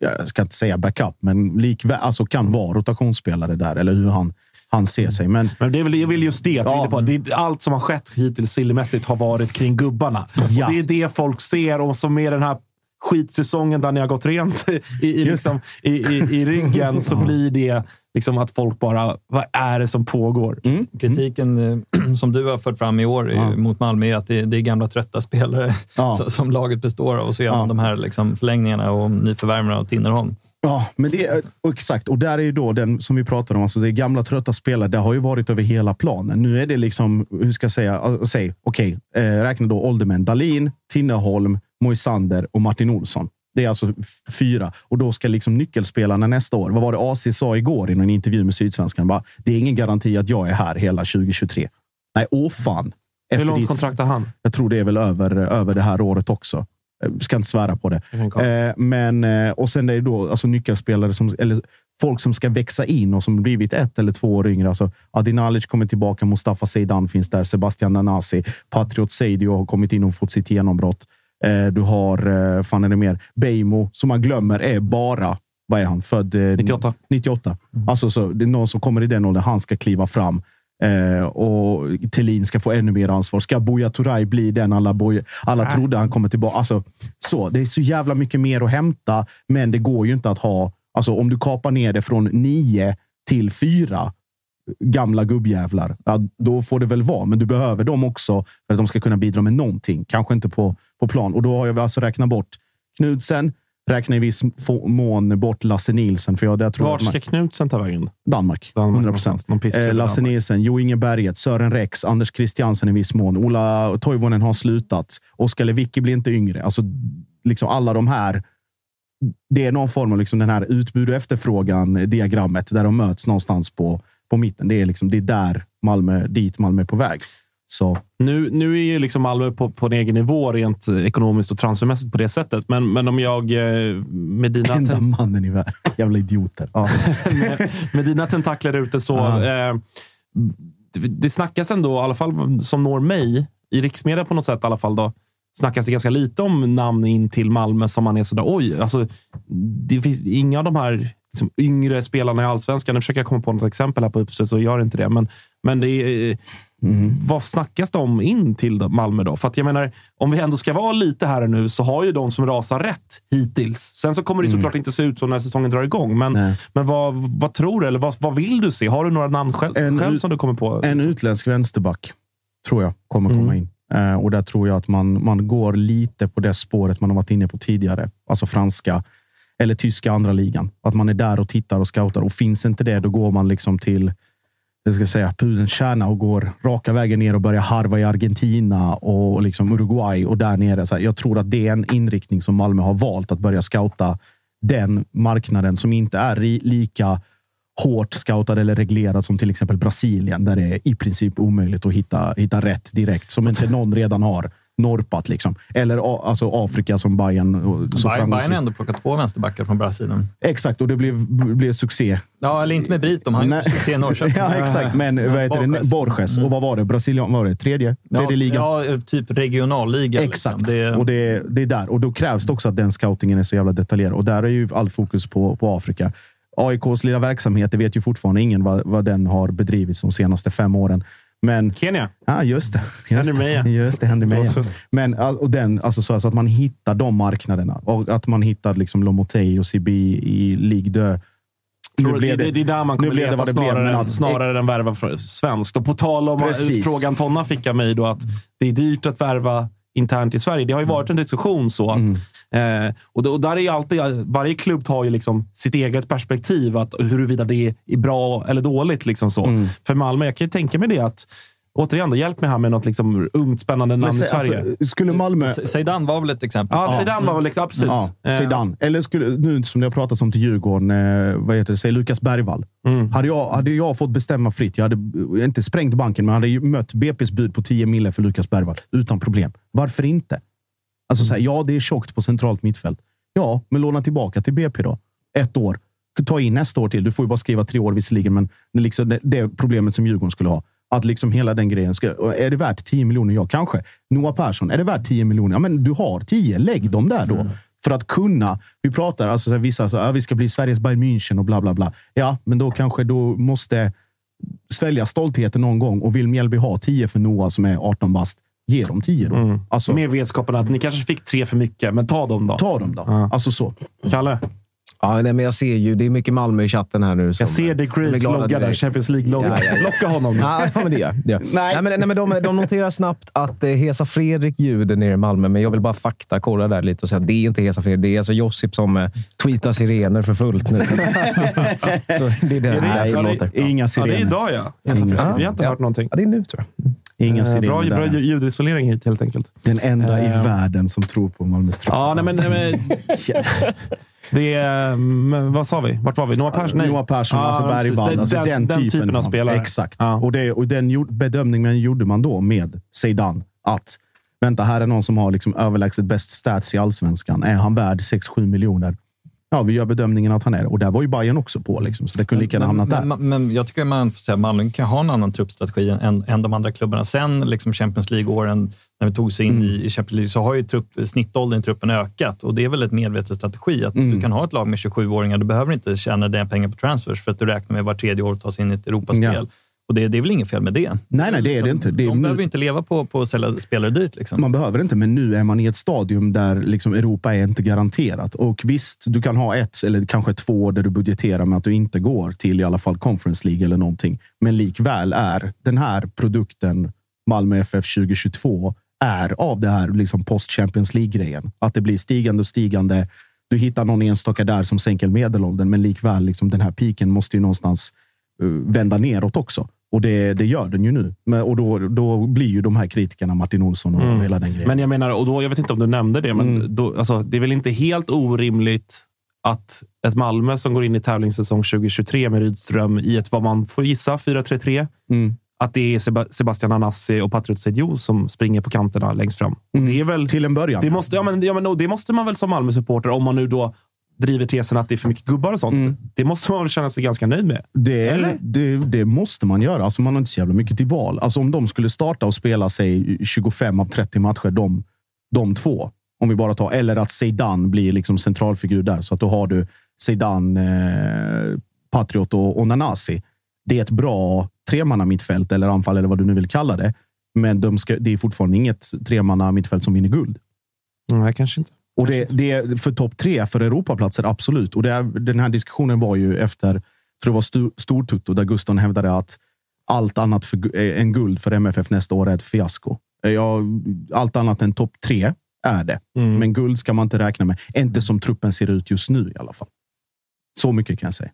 jag ska inte säga backup, men likväl, alltså kan vara rotationsspelare där. Eller hur han, han ser sig. Men Men det är väl, är väl just det jag Ja. på. Det är, allt som har skett hittills sillymässigt har varit kring gubbarna. Ja. Och det är det folk ser. Och som är den här skitsäsongen där ni har gått rent i, i, liksom, i, i, i ryggen så blir det liksom att folk bara, vad är det som pågår? Mm. Kritiken eh, [clears throat] som du har fört fram i år Ja. mot Malmö är att det, det är gamla trötta spelare Ja. [laughs] som, som laget består av. Och så gör Ja. man de här liksom förlängningarna och nyförvärven av Tinnerholm. Ja, men det är, exakt. Och där är ju då den som vi pratar om. Alltså det gamla trötta spelare. Det har ju varit över hela planen. Nu är det liksom, hur ska jag säga? Säg, okej, eh, räkna då åldermän. Dalin, Tinneholm, Moisander och Martin Olsson. Det är alltså fyra. Och då ska liksom nyckelspelarna nästa år. Vad var det AC sa igår i en intervju med Sydsvenskan? Bara, det är ingen garanti att jag är här hela 2023. Nej, åh fan. Hur Efter långt ditt- kontrakt har han? jag tror det är väl över, över det här året också. Jag ska inte svära på det. Eh, men, eh, och sen är det då alltså nyckelspelare som, eller folk som ska växa in och som blivit ett eller två år yngre. Alltså, Adinalic kommer tillbaka, Mustafa Zeidan finns där, Sebastian Nanasi, Patriot Seidio har kommit in och fått sitt genombrott. Eh, du har, eh, fan är det mer, Beijmo, som man glömmer är bara, vad är han, född? Eh, 98. 98. Alltså, så, det är någon som kommer i den åldern, han ska kliva fram. Eh, och Thelin ska få ännu mer ansvar. Ska Buya Turay bli den alla, Buya, alla trodde han kommer tillbaka? Alltså, så, det är så jävla mycket mer att hämta, men det går ju inte att ha... Alltså, om du kapar ner det från nio till fyra gamla gubbjävlar, ja, då får det väl vara. Men du behöver dem också för att de ska kunna bidra med någonting. Kanske inte på, på plan. Och då har jag alltså räknat bort Knudsen, räknar i viss mån bort Lasse Nilsson. För jag, där tror Vart ska man, Knutsen ta vägen? Danmark. Danmark 100 någonstans. Någon procent. Eh, Lasse. Nilsson, Jo Inge Berget, Sören Rex, Anders Christiansen i viss mån. Ola Toivonen har slutat. Oskar Lewicki blir inte yngre. Alltså, liksom alla de här. Det är någon form av liksom den här utbud och efterfrågan-diagrammet där de möts någonstans på, på mitten. Det är, liksom, det är där Malmö, dit Malmö är på väg. Så Nu, nu är ju liksom Malmö på, på en egen nivå rent ekonomiskt och transfermässigt på det sättet. Men, men om jag eh, med dina, enda mannen i världen. [laughs] Jävla idioter. Ja. [laughs] med, med dina tentakler ute så... Ja. Eh, det, det snackas ändå, i alla fall som når mig, i riksmedia på något sätt i alla fall, då, snackas det ganska lite om namn in till Malmö som man är sådär, oj, alltså, det finns inga av de här liksom, yngre spelarna i allsvenskan. Nu försöker jag komma på något exempel här på uppstöd, så gör inte det. Men, men det är, vad snackas det om in till Malmö då? För att jag menar, om vi ändå ska vara lite här nu så har ju de som rasar rätt hittills. Sen så kommer det såklart inte se ut så när säsongen drar igång. Men, men vad, vad tror du? Eller vad, vad vill du se? Har du några namn själv, En själv som du kommer på? En utländsk vänsterback tror jag kommer komma Mm. in. Eh, och där tror jag att man, man går lite på det spåret man har varit inne på tidigare. Alltså franska eller tyska andra ligan. Att man är där och tittar och scoutar. Och finns inte det, då går man liksom till jag ska säga, pudelns kärna och går raka vägen ner och börjar harva i Argentina och liksom Uruguay och där nere. Så här, jag tror att det är en inriktning som Malmö har valt att börja scouta den marknaden som inte är lika hårt scoutad eller reglerad som till exempel Brasilien, där det är i princip omöjligt att hitta, hitta rätt direkt, som inte någon redan har norpat. Liksom. Eller alltså Afrika som Bayern. och- Så Bayern, Bayern har ändå plockat två vänsterbackar från Brasilien. Exakt, och det blev, blev succé. Ja, eller inte med Britom. Han gjorde succé i Norrköping. [laughs] ja, exakt. Men vad heter det? Borges. Och vad var det? Brasilien var det? Tredje? Tredje ja, ligan? Ja, typ regionalliga. Exakt. Liksom. Det, Och det, det är där. Och då krävs det också att den scoutingen är så jävla detaljerad. Och där är ju all fokus på, på Afrika. AIKs lilla verksamhet, det vet ju fortfarande ingen vad, vad den har bedrivits de senaste fem åren. Men, Kenya? Ja, just det. Just Henry det. Just det, Henry Meja. Och så- Men och den, alltså så, alltså att man hittar de marknaderna. Och att man hittar liksom Lomotey och Sibi i Ligue 2. Tror du det, det, det är där man nu kommer blev det leta det blev, snarare, men än, att- snarare än värva svenskt. Och på tal om Precis. frågan Tonna fick av mig då att det är dyrt att värva internt i Sverige. Det har ju varit en diskussion så. Att, Mm. eh, och, och där är alltid, varje klubb har ju liksom sitt eget perspektiv. Att huruvida det är bra eller dåligt. Liksom så. Mm. För Malmö, jag kan ju tänka mig det att Återigen, då, hjälp mig här med något liksom ungt spännande namn i se- Sverige. alltså, skulle Malmö... Zeidan var väl ett exempel? Ja, Zidane var väl liksom, ja, precis. Ja, Eh. Eller skulle, nu som det har pratats om till Djurgården, eh, vad heter det, säg Lukas Bergvall. Mm. Hade, jag, hade jag fått bestämma fritt, jag hade eh, inte sprängt banken, men hade ju mött BP's bud på 10 mille för Lukas Bergvall utan problem. Varför inte? Alltså, så här, ja, det är tjockt på centralt mittfält. Ja, men låna tillbaka till BP då. Ett år. Ta in nästa år till. Du får ju bara skriva tre år visserligen, men det, är liksom det, det problemet som Djurgården skulle ha. Att liksom hela den grejen. Ska, är det värt 10 miljoner? Ja, kanske. Noah Persson, är det värt 10 miljoner? Ja, men du har 10. Lägg dem där då. För att kunna. Vi pratar, alltså så här, vissa så här, ja, vi ska bli Sveriges Bayern München och bla bla bla. Ja, men då kanske då måste svälja stoltheten någon gång. Och vill Mjällby ha 10 för Noah som är 18 bast, ge dem 10 då. Alltså, Med vetskapen att ni kanske fick tre för mycket, men ta dem då. ta dem då. Alltså så. Kalle? Ja, nej, men jag ser ju, det är mycket Malmö i chatten här nu. Som, Jag ser Reeds glada logga där. Champions League-logga. Ja, ja, ja. Locka honom. Ja, ja, men det gör jag. Nej. Nej, men, nej, men de, de noterar snabbt att eh, Hesa Fredrik ljuder nere i Malmö, men jag vill bara faktakolla där lite och säga att det är inte Hesa Fredrik. Det är alltså Josip som eh, tweetar sirener för fullt nu. [laughs] Så det är det Är det- ja, det- låter. Inga Ja, sirener. det är idag ja. Inga Vi har inte Ja. hört någonting. Ja, det är nu tror jag. Inga Eh, sirener Bra, bra ljud- ljudisolering hit helt enkelt. Den enda Eh. i världen som tror på Malmös trupp. Ja, nej, men, nej, men [laughs] det är... Vad sa vi? Vart var vi? Noah Persson? Nej. Noah Persson, Ja, alltså. Bergvall. Alltså den, typen, av spelare. Exakt. Ja. Och, det, och den bedömningen gjorde man då med Zeidan. Att vänta, här är någon som har liksom överlägset bäst stats i allsvenskan. Är han värd 6-7 miljoner? Ja, vi gör bedömningen att han är. Och där var ju Bayern också på, liksom, så det kunde lika gärna hamnat där. Men, men, jag tycker man får säga att Malmö kan ha en annan truppstrategi än, än de andra klubbarna. Sen liksom Champions League-åren, när vi tog sig in Mm. i, Champions League, så har ju trupp, snittåldern i truppen ökat. Och det är väl ett medveten strategi. Att Mm. Du kan ha ett lag med 27-åringar. Du behöver inte tjäna dina pengar på transfers för att du räknar med var tredje år att ta sig in i ett Europaspel. Ja. Och det, det är väl inget fel med det. Nej, nej, det är det inte. Det är de nu- behöver inte leva på, på att sälja spelare dyrt. Liksom. Man behöver inte, men nu är man i ett stadium där liksom Europa är inte garanterat. Och visst, du kan ha ett eller kanske två år där du budgeterar med att du inte går till i alla fall Conference League eller någonting. Men likväl är den här produkten Malmö FF 2022 är av det här liksom post-Champions League-grejen. Att det blir stigande och stigande. Du hittar någon enstaka där som sänker medelåldern, men likväl liksom den här piken måste ju någonstans eh, vända neråt också. Och det, det gör den ju nu. Men, och då, då blir ju de här kritikerna Martin Olsson och Mm. hela den grejen. Men jag menar, och då, jag vet inte om du nämnde det, men Mm. då, alltså, det är väl inte helt orimligt att ett Malmö som går in i tävlingssäsong 2023 med Rydström i ett, vad man får gissa, 4-3-3. Mm. Att det är Seba- Sebastian Anassi och Patriot Seydou som springer på kanterna längst fram. Och det är väl, Till en början. det, måste, ja, men, ja, men, det måste man väl som Malmö-supporter, om man nu då driver tesen att det är för mycket gubbar och sånt. Mm. Det måste man väl känna sig ganska nöjd med. Det, Eller? det, det måste man göra. Alltså man har inte så jävla mycket till val. Alltså om de skulle starta och spela sig 25 av 30 matcher, de, de två. Om vi bara tar, eller att Zeidan blir liksom centralfigur där. Så att då har du Zeidan, eh, Patriot och, och Nanasi. Det är ett bra tremanna mittfält eller anfall eller vad du nu vill kalla det. Men de ska, det är fortfarande inget tremanna mittfält som vinner guld. Nej, kanske inte. Och det, det är för topp tre för Europaplatser, absolut. Och det den här diskussionen var ju efter, tror det var Stu- Stortutto, där Gusten hävdade att allt annat för, eh, än guld för MFF nästa år är ett fiasko. Eh, Ja, allt annat än topp tre är det. Mm. Men guld ska man inte räkna med. Inte som truppen ser ut just nu i alla fall. Så mycket kan jag säga.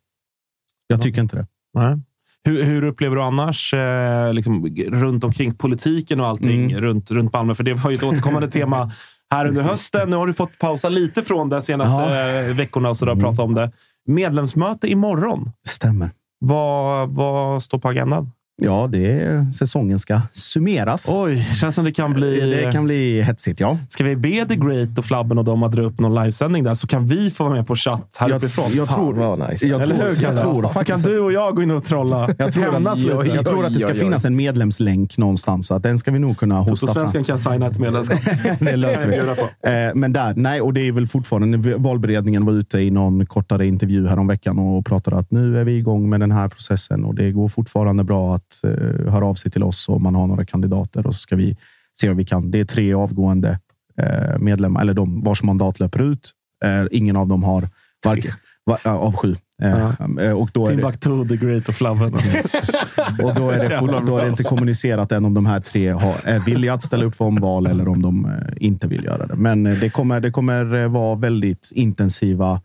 Jag tycker inte det. Nej. Hur, hur upplever du annars eh, liksom, runt omkring politiken och allting Mm. runt, runt Malmö? För det var ju ett återkommande [laughs] tema här under hösten. Nu har du fått pausa lite från det senaste Ja. eh, veckorna och så där, Mm. prata om det. Medlemsmöte imorgon. Stämmer. Vad, vad står på agendan? Ja, det är, säsongen ska summeras. Oj, känns som det kan bli... Det kan bli hetsigt, ja. Ska vi be The Great och Flabben och dem att dra upp någon livesändning där så kan vi få vara med på chatt här Jag, uppifrån. jag, tror, vad nice. jag, Eller tror, hur? jag Kan, tror så faktiskt kan att- du och jag gå in och trolla. Jag tror, att, lite. jag tror att det ska finnas en medlemslänk någonstans. Så att den ska vi nog kunna hosta fram. Toto-svenskan kan signa ett medlemskap. [laughs] det löser vi. Eh, Men där, nej, och det är väl fortfarande. Valberedningen var ute i någon kortare intervju här om veckan och pratade att nu är vi igång med den här processen och det går fortfarande bra att eh, höra av sig till oss om man har några kandidater och så ska vi se vad vi kan. Det är tre avgående eh, medlemmar eller de vars mandat löper ut. Eh, ingen av dem har varken va, ja, av sju. Eh, eh, och då är det, The Great och Flabben. och då är det, då är det inte kommunicerat än om de här tre har, är villiga att ställa upp för omval eller om de eh, inte vill göra det. Men eh, det kommer, det kommer eh, vara väldigt intensiva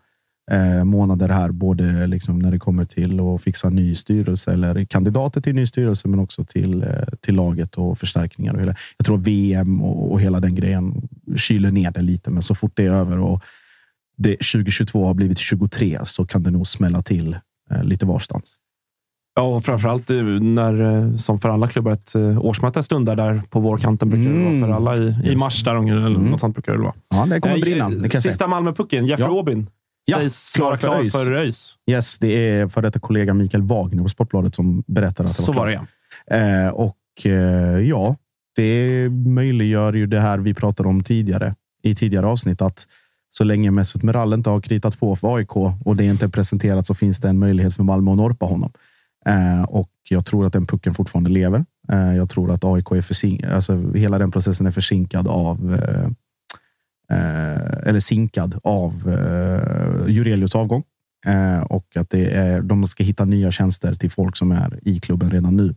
eh, månader här, både liksom när det kommer till att fixa ny styrelse eller kandidater till ny styrelse, men också till, eh, till laget och förstärkningar. Och hela. Jag tror VM och, och hela den grejen kyler ner det lite, men så fort det är över och det 2022 har blivit 23 så kan det nog smälla till eh, lite varstans. Ja, och framförallt eh, när, som för alla klubbar, ett årsmöte stundar där på vårkanten. Brukar det Mm. vara för alla i, i mars. Där, eller Mm. något sånt brukar det vara. Ja, det kommer brinna. Det kan. Sista Malmöpucken, Jeff Ja. Robin. Ja, Sägs klar vara för klar ÖIS. för ÖIS. Yes, det är för detta kollega Mikael Wagner på Sportbladet som berättade att det Så var var det ja. Eh, och eh, ja, det möjliggör ju det här vi pratade om tidigare i tidigare avsnitt att så länge Mesut Meral inte har kritat på för AIK och det inte är presenterat så finns det en möjlighet för Malmö att norpa honom. Eh, och jag tror att den pucken fortfarande lever. Eh, jag tror att AIK är försinkad. Alltså, hela den processen är försinkad av eh, Eh, eller sinkad av eh, Jurelius avgång. Eh, och att det är, de ska hitta nya tjänster till folk som är i klubben redan nu.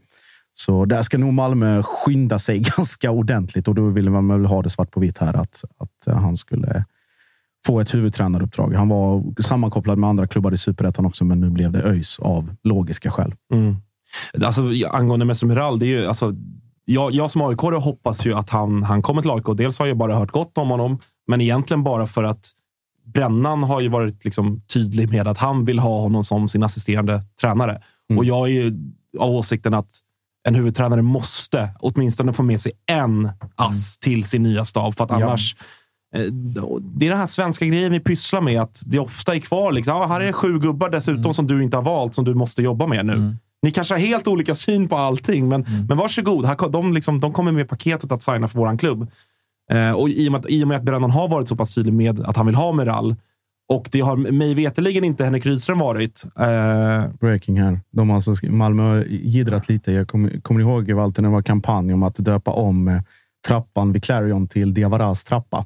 Så där ska nog Malmö skynda sig [laughs] ganska ordentligt och då ville man väl ha det svart på vitt här att, att han skulle få ett huvudtränaruppdrag. Han var sammankopplad med andra klubbar i superettan också, men nu blev det ÖIS av logiska skäl. Mm. Alltså, angående Mesut det är ju, alltså, jag, jag som aik hoppas ju att han, han kommer till AIK. Dels har jag bara hört gott om honom, men egentligen bara för att Brännan har ju varit liksom tydlig med att han vill ha honom som sin assisterande tränare. Mm. Och jag är ju av åsikten att en huvudtränare måste åtminstone få med sig en ass till sin nya stab. För att Ja. annars eh, det är den här svenska grejen vi pysslar med. Att det ofta är kvar. Liksom. Ah, här är sju gubbar dessutom Mm. som du inte har valt, som du måste jobba med nu. Ni kanske har helt olika syn på allting, men, Mm. men varsågod. Här, de, liksom, de kommer med paketet att signa för vår klubb. Eh, och i, och med att, I och med att Brennan har varit så pass tydlig med att han vill ha Meral, och det har mig veterligen inte Henrik Rydström varit. Eh, Breaking här. De har alltså, Malmö har jiddrat lite. Jag kommer, kommer ihåg Walter, när det var kampanj om att döpa om eh, trappan vid Clarion till Diawaras trappa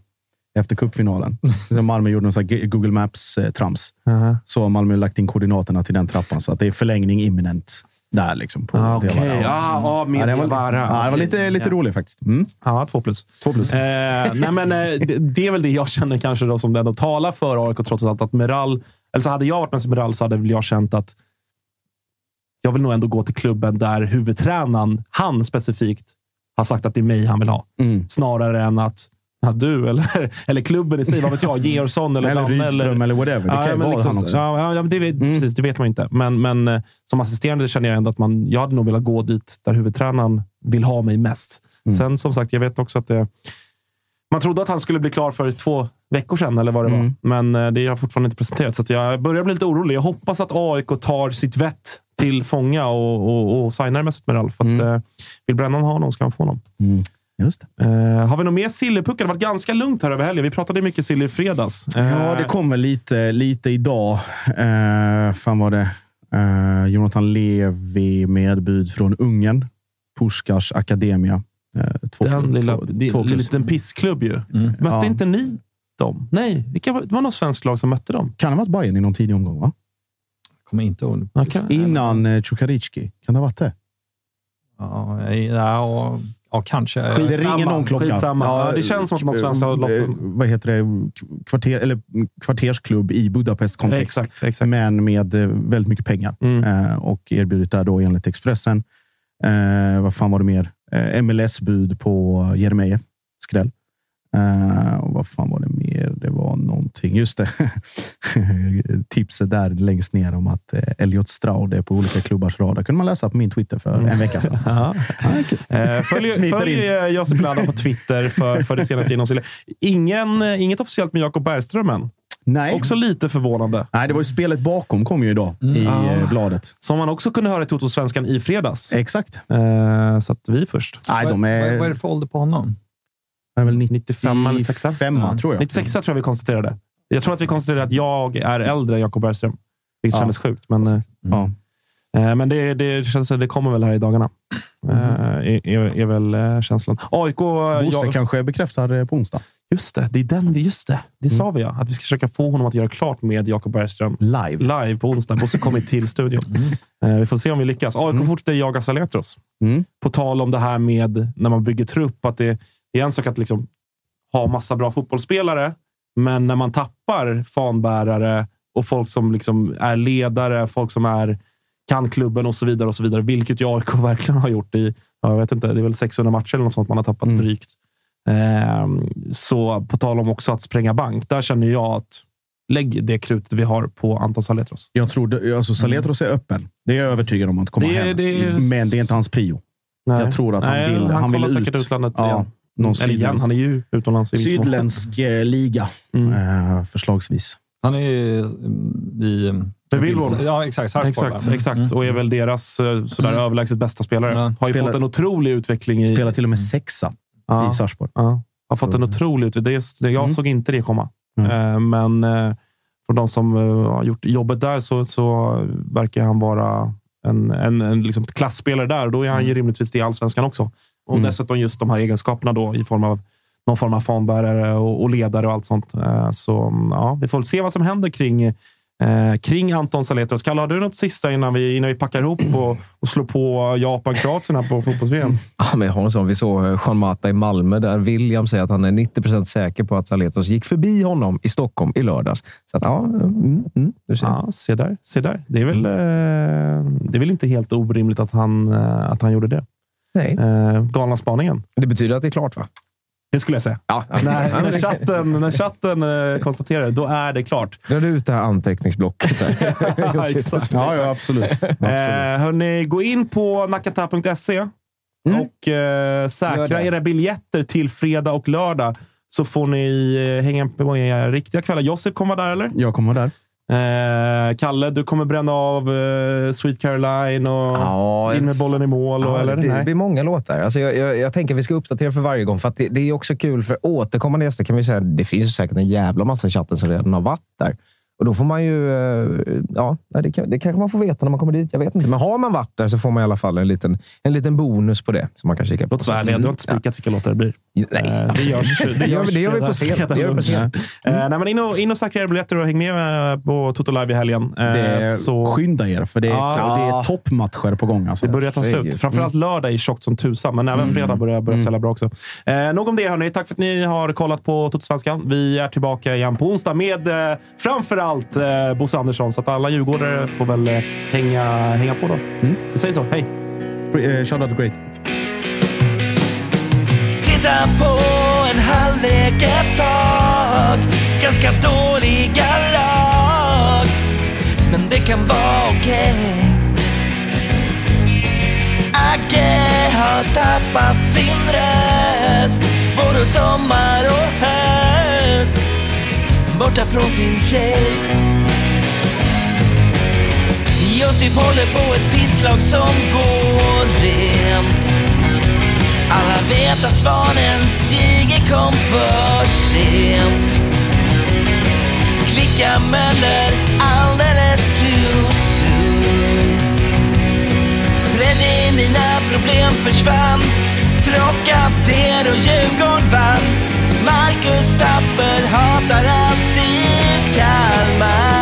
efter cupfinalen. [laughs] Malmö gjorde någon sån här G- Google Maps-trams. Så har Malmö lagt in koordinaterna till den trappan, så att det är förlängning imminent där. Liksom, på Ah. Diawara. Ah, ah, med ja, det var, Diawara. ja, det var lite, lite Ja. roligt faktiskt. Mm. Ja, två plus. Två plus. Eh, nej, men, eh, det, det är väl det jag känner kanske då som ändå talar för AIK trots allt. Att Meral, eller så hade jag varit med som Meral så hade väl jag känt att jag vill nog ändå gå till klubben där huvudtränaren, han specifikt, har sagt att det är mig han vill ha. Mm. Snarare än att ja, du eller, [laughs] eller klubben i sig, vad vet jag, [laughs] Georgsson eller Eller Danne. Rydström eller whatever. Det kan ju vara liksom, han också. Mm. Ja, ja, det, vet, precis, det vet man inte. Men, men eh, som assisterande känner jag ändå att man, jag hade nog velat gå dit där huvudtränaren vill ha mig mest. Mm. Sen som sagt, jag vet också att det... Man trodde att han skulle bli klar för två veckor sedan, eller vad det Mm. var. Men eh, det har fortfarande inte presenterats. Så jag börjar bli lite orolig. Jag hoppas att AIK tar sitt vett till fånga och, och, och signar med Mesut För att, eh, vill Brännan ha honom ska han få honom. Mm. Just det. Eh, har vi något mer sillepuckar? Det har varit ganska lugnt här över helgen. Vi pratade mycket sill i fredags. Eh, Ja, det kommer lite, lite idag. Uh, fan var det? Eh, Jonathan Levi medbud från Ungern. Puskars Akademia. Uh, två, Den lilla, två, det, två liten pissklubb ju. Mötte Ja. inte ni dem? Nej, vilka var, det var något svenskt lag som mötte dem. Kan det ha varit Bayern i någon tidig omgång? Va? Kommer inte ihåg. Okay. Innan uh, Cukaricki. Kan det ha varit det? Ja, ja, ja, kanske. det ringer någon klocka. Skitsamma. Ja, det känns som att något svenskt har eh, lottat. Vad heter det? Kvarter, eller kvartersklubb i Budapest-kontext. Exakt, exakt. Men med eh, väldigt mycket pengar. Mm. Eh, och erbjudit där då enligt Expressen. Eh, vad fan var det mer? MLS-bud på Jeremejeff. Skräll. Eh, och vad fan var det mer? Det någonting. Just det. [laughs] Tipset där längst ner om att eh, Elliot Stroud är på olika klubbars radar. kunde man läsa på min Twitter för en vecka sedan. [laughs] Ja. Eh, följ följ eh, Josip Lada på Twitter för, för det senaste inom. Ingen, Inget officiellt med Jakob Bergström än. Nej. Också lite förvånande. Nej, det var ju spelet bakom kom ju idag i Ah. bladet. Som man också kunde höra i Toto-svenskan i fredags. Exakt. Eh, så att vi först. Nej, de är, vad är det för ålder på honom? är väl 95 eller 96? 95 tror jag. 96 tror jag vi konstaterade. Jag tror att vi konstaterade att jag är äldre än Jakob Bergström. Vilket Ja. kändes sjukt. Men, eh, Ja. eh, men det, det känns det kommer väl här i dagarna. Eh, är, är, är väl känslan. AIK... Bosse jag- kanske bekräftar på onsdag. Just det, det är den vi... Just det, det sa vi ja. Att vi ska försöka få honom att göra klart med Jakob Bergström Live. live på onsdag. Bosse kommer till studion. Eh, vi får se om vi lyckas. AIK fortsätter jaga Saletros. Mm. På tal om det här med när man bygger trupp. Att det, det är en sak att liksom ha massa bra fotbollsspelare, men när man tappar fanbärare och folk som liksom är ledare, folk som är, kan klubben och så vidare. och så vidare Vilket ju AIK [laughs] verkligen har gjort i ja, jag vet inte, det är väl 600 matcher eller något sånt man har tappat Mm. drygt. Ehm, så på tal om också att spränga bank, där känner jag att lägg det krutet vi har på Anton Saletros. Jag tror alltså Saletros är öppen. Det är jag övertygad om att komma Det- hem. det är- Men det är inte hans prio. Nej. Jag tror att han Nej, vill, han han vill ut. säkert utlandet ja, igen. Någon sydländsk, han är ju utomlands i sydländsk eh, liga. Mm. Eh, förslagsvis. Han är ju mm, i... Med Billborn. Ja, exakt. Sarpsborg, Exakt, va? exakt. Mm. och är väl deras eh, sådär Mm. överlägset bästa spelare. Ja. Har ju Spelar- fått en otrolig utveckling i... Spelar till och med sexa ja, i Sarpsborg. ja. Har fått en otrolig utveckling. Det, jag Mm. såg inte det komma. Mm. Eh, men eh, för de som eh, har gjort jobbet där så, så verkar han vara en, en, en liksom klassspelare där. Då är han ju rimligtvis det i allsvenskan också. Och Mm. dessutom just de här egenskaperna då i form av någon form av fanbärare och, och ledare och allt sånt. Eh, Så ja, vi får se vad som händer kring, eh, kring Anton Saletros. Kalle, har du något sista innan vi, innan vi packar ihop och, och slår på Japan-Kroatien här på fotbolls-VM? Ja, men jag har en sån. Vi såg eh, Juan Mata i Malmö där William säger att han är 90% säker på att Saletros gick förbi honom i Stockholm i lördags. Så att, ja, mm, mm. Ja, se där. Se där. Det, är väl, eh, det är väl inte helt orimligt att han, eh, att han gjorde det. Nej. Eh, galna spaningen. Det betyder att det är klart, va? Det skulle jag säga. Ja. [laughs] När, när chatten, när chatten eh, konstaterar då är det klart. Drar du ut det här anteckningsblocket? Där. [laughs] Ja, exakt. Ja, ja absolut. absolut. Eh, hörni, gå in på nakata.se och eh, säkra era biljetter till fredag och lördag. så får ni eh, hänga på era riktiga kvällar. Josip kommer vara där, eller? Jag kommer vara där. Eh, Kalle, du kommer bränna av eh, Sweet Caroline och Ja, in med bollen i mål? och, Ja, eller? det, det blir många låtar. Alltså jag, jag, jag tänker att vi ska uppdatera för varje gång. För det, det är också kul för återkommande gäster. kan vi säga Det finns säkert en jävla massa i chatten som redan har varit där. Och då får man ju... eh, Ja, det, kan, det kanske man får veta när man kommer dit. Jag vet inte. Men har man varit där så får man i alla fall en liten, en liten bonus på det. Som man kan kika på. Låt oss vara ärliga, du har inte spikat vilka låtar det blir. Nej. Eh, det görs, [laughs] Det gör vi- det gör vi på scen. Det gör vi på scen. Eh, nej, men in, och, in och säkra era biljetter och häng med eh, på Toto Live i helgen. Eh, Det, så Skynda er, för det, Ja. det är toppmatcher på gång. Alltså. det börjar ta slut. Herregud. Framförallt lördag är tjockt som tusan, men även fredag börjar, börjar sälja bra också. Eh, nog om det hörni. Tack för att ni har kollat på Toto-svenskan. Vi är tillbaka igen på onsdag med eh, framförallt eh, Bosse Andersson. Så att alla djurgårdare får väl eh, hänga, hänga på då. Vi säger så. Hej! Free, eh, shout out to great. Titta på en halvlek ett tag Ganska dåliga lag Men det kan vara okej Agge har tappat sin röst Både sommar och höst Borta från sin tjej. Josip håller på ett pisslag som går rent. Alla vet att svanens Sige kom för sent. Klicka Möller alldeles too soon. Freddy, mina problem försvann. Trocadero och Djurgården vann. Marcus Tapper hatar alltid Kalmar.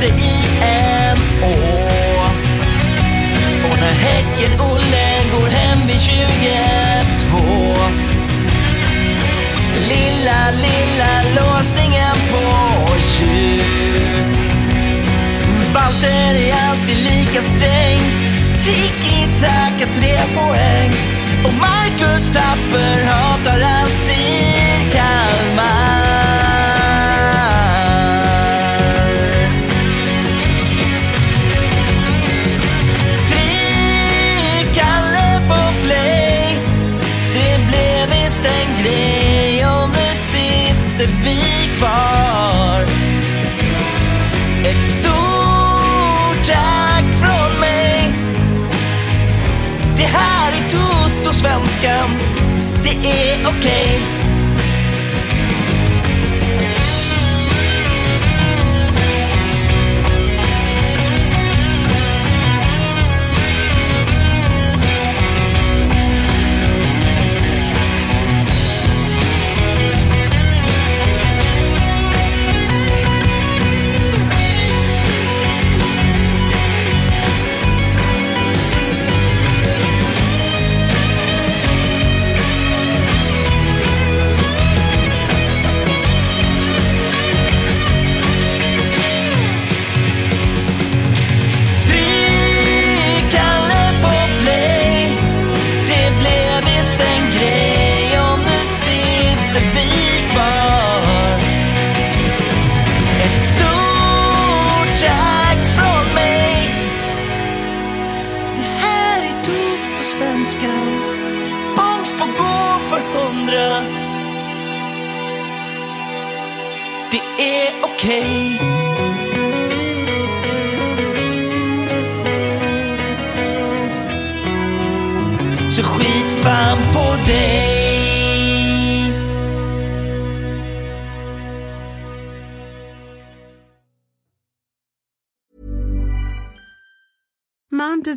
Sig i en å. Och när Häcken-Olle går hem vid 22 Lilla, lilla låsningen på tjuv Walter är alltid lika sträng. Tiki-taka, tre poäng. Och Marcus Tapper hatar alltid Kalmar. Är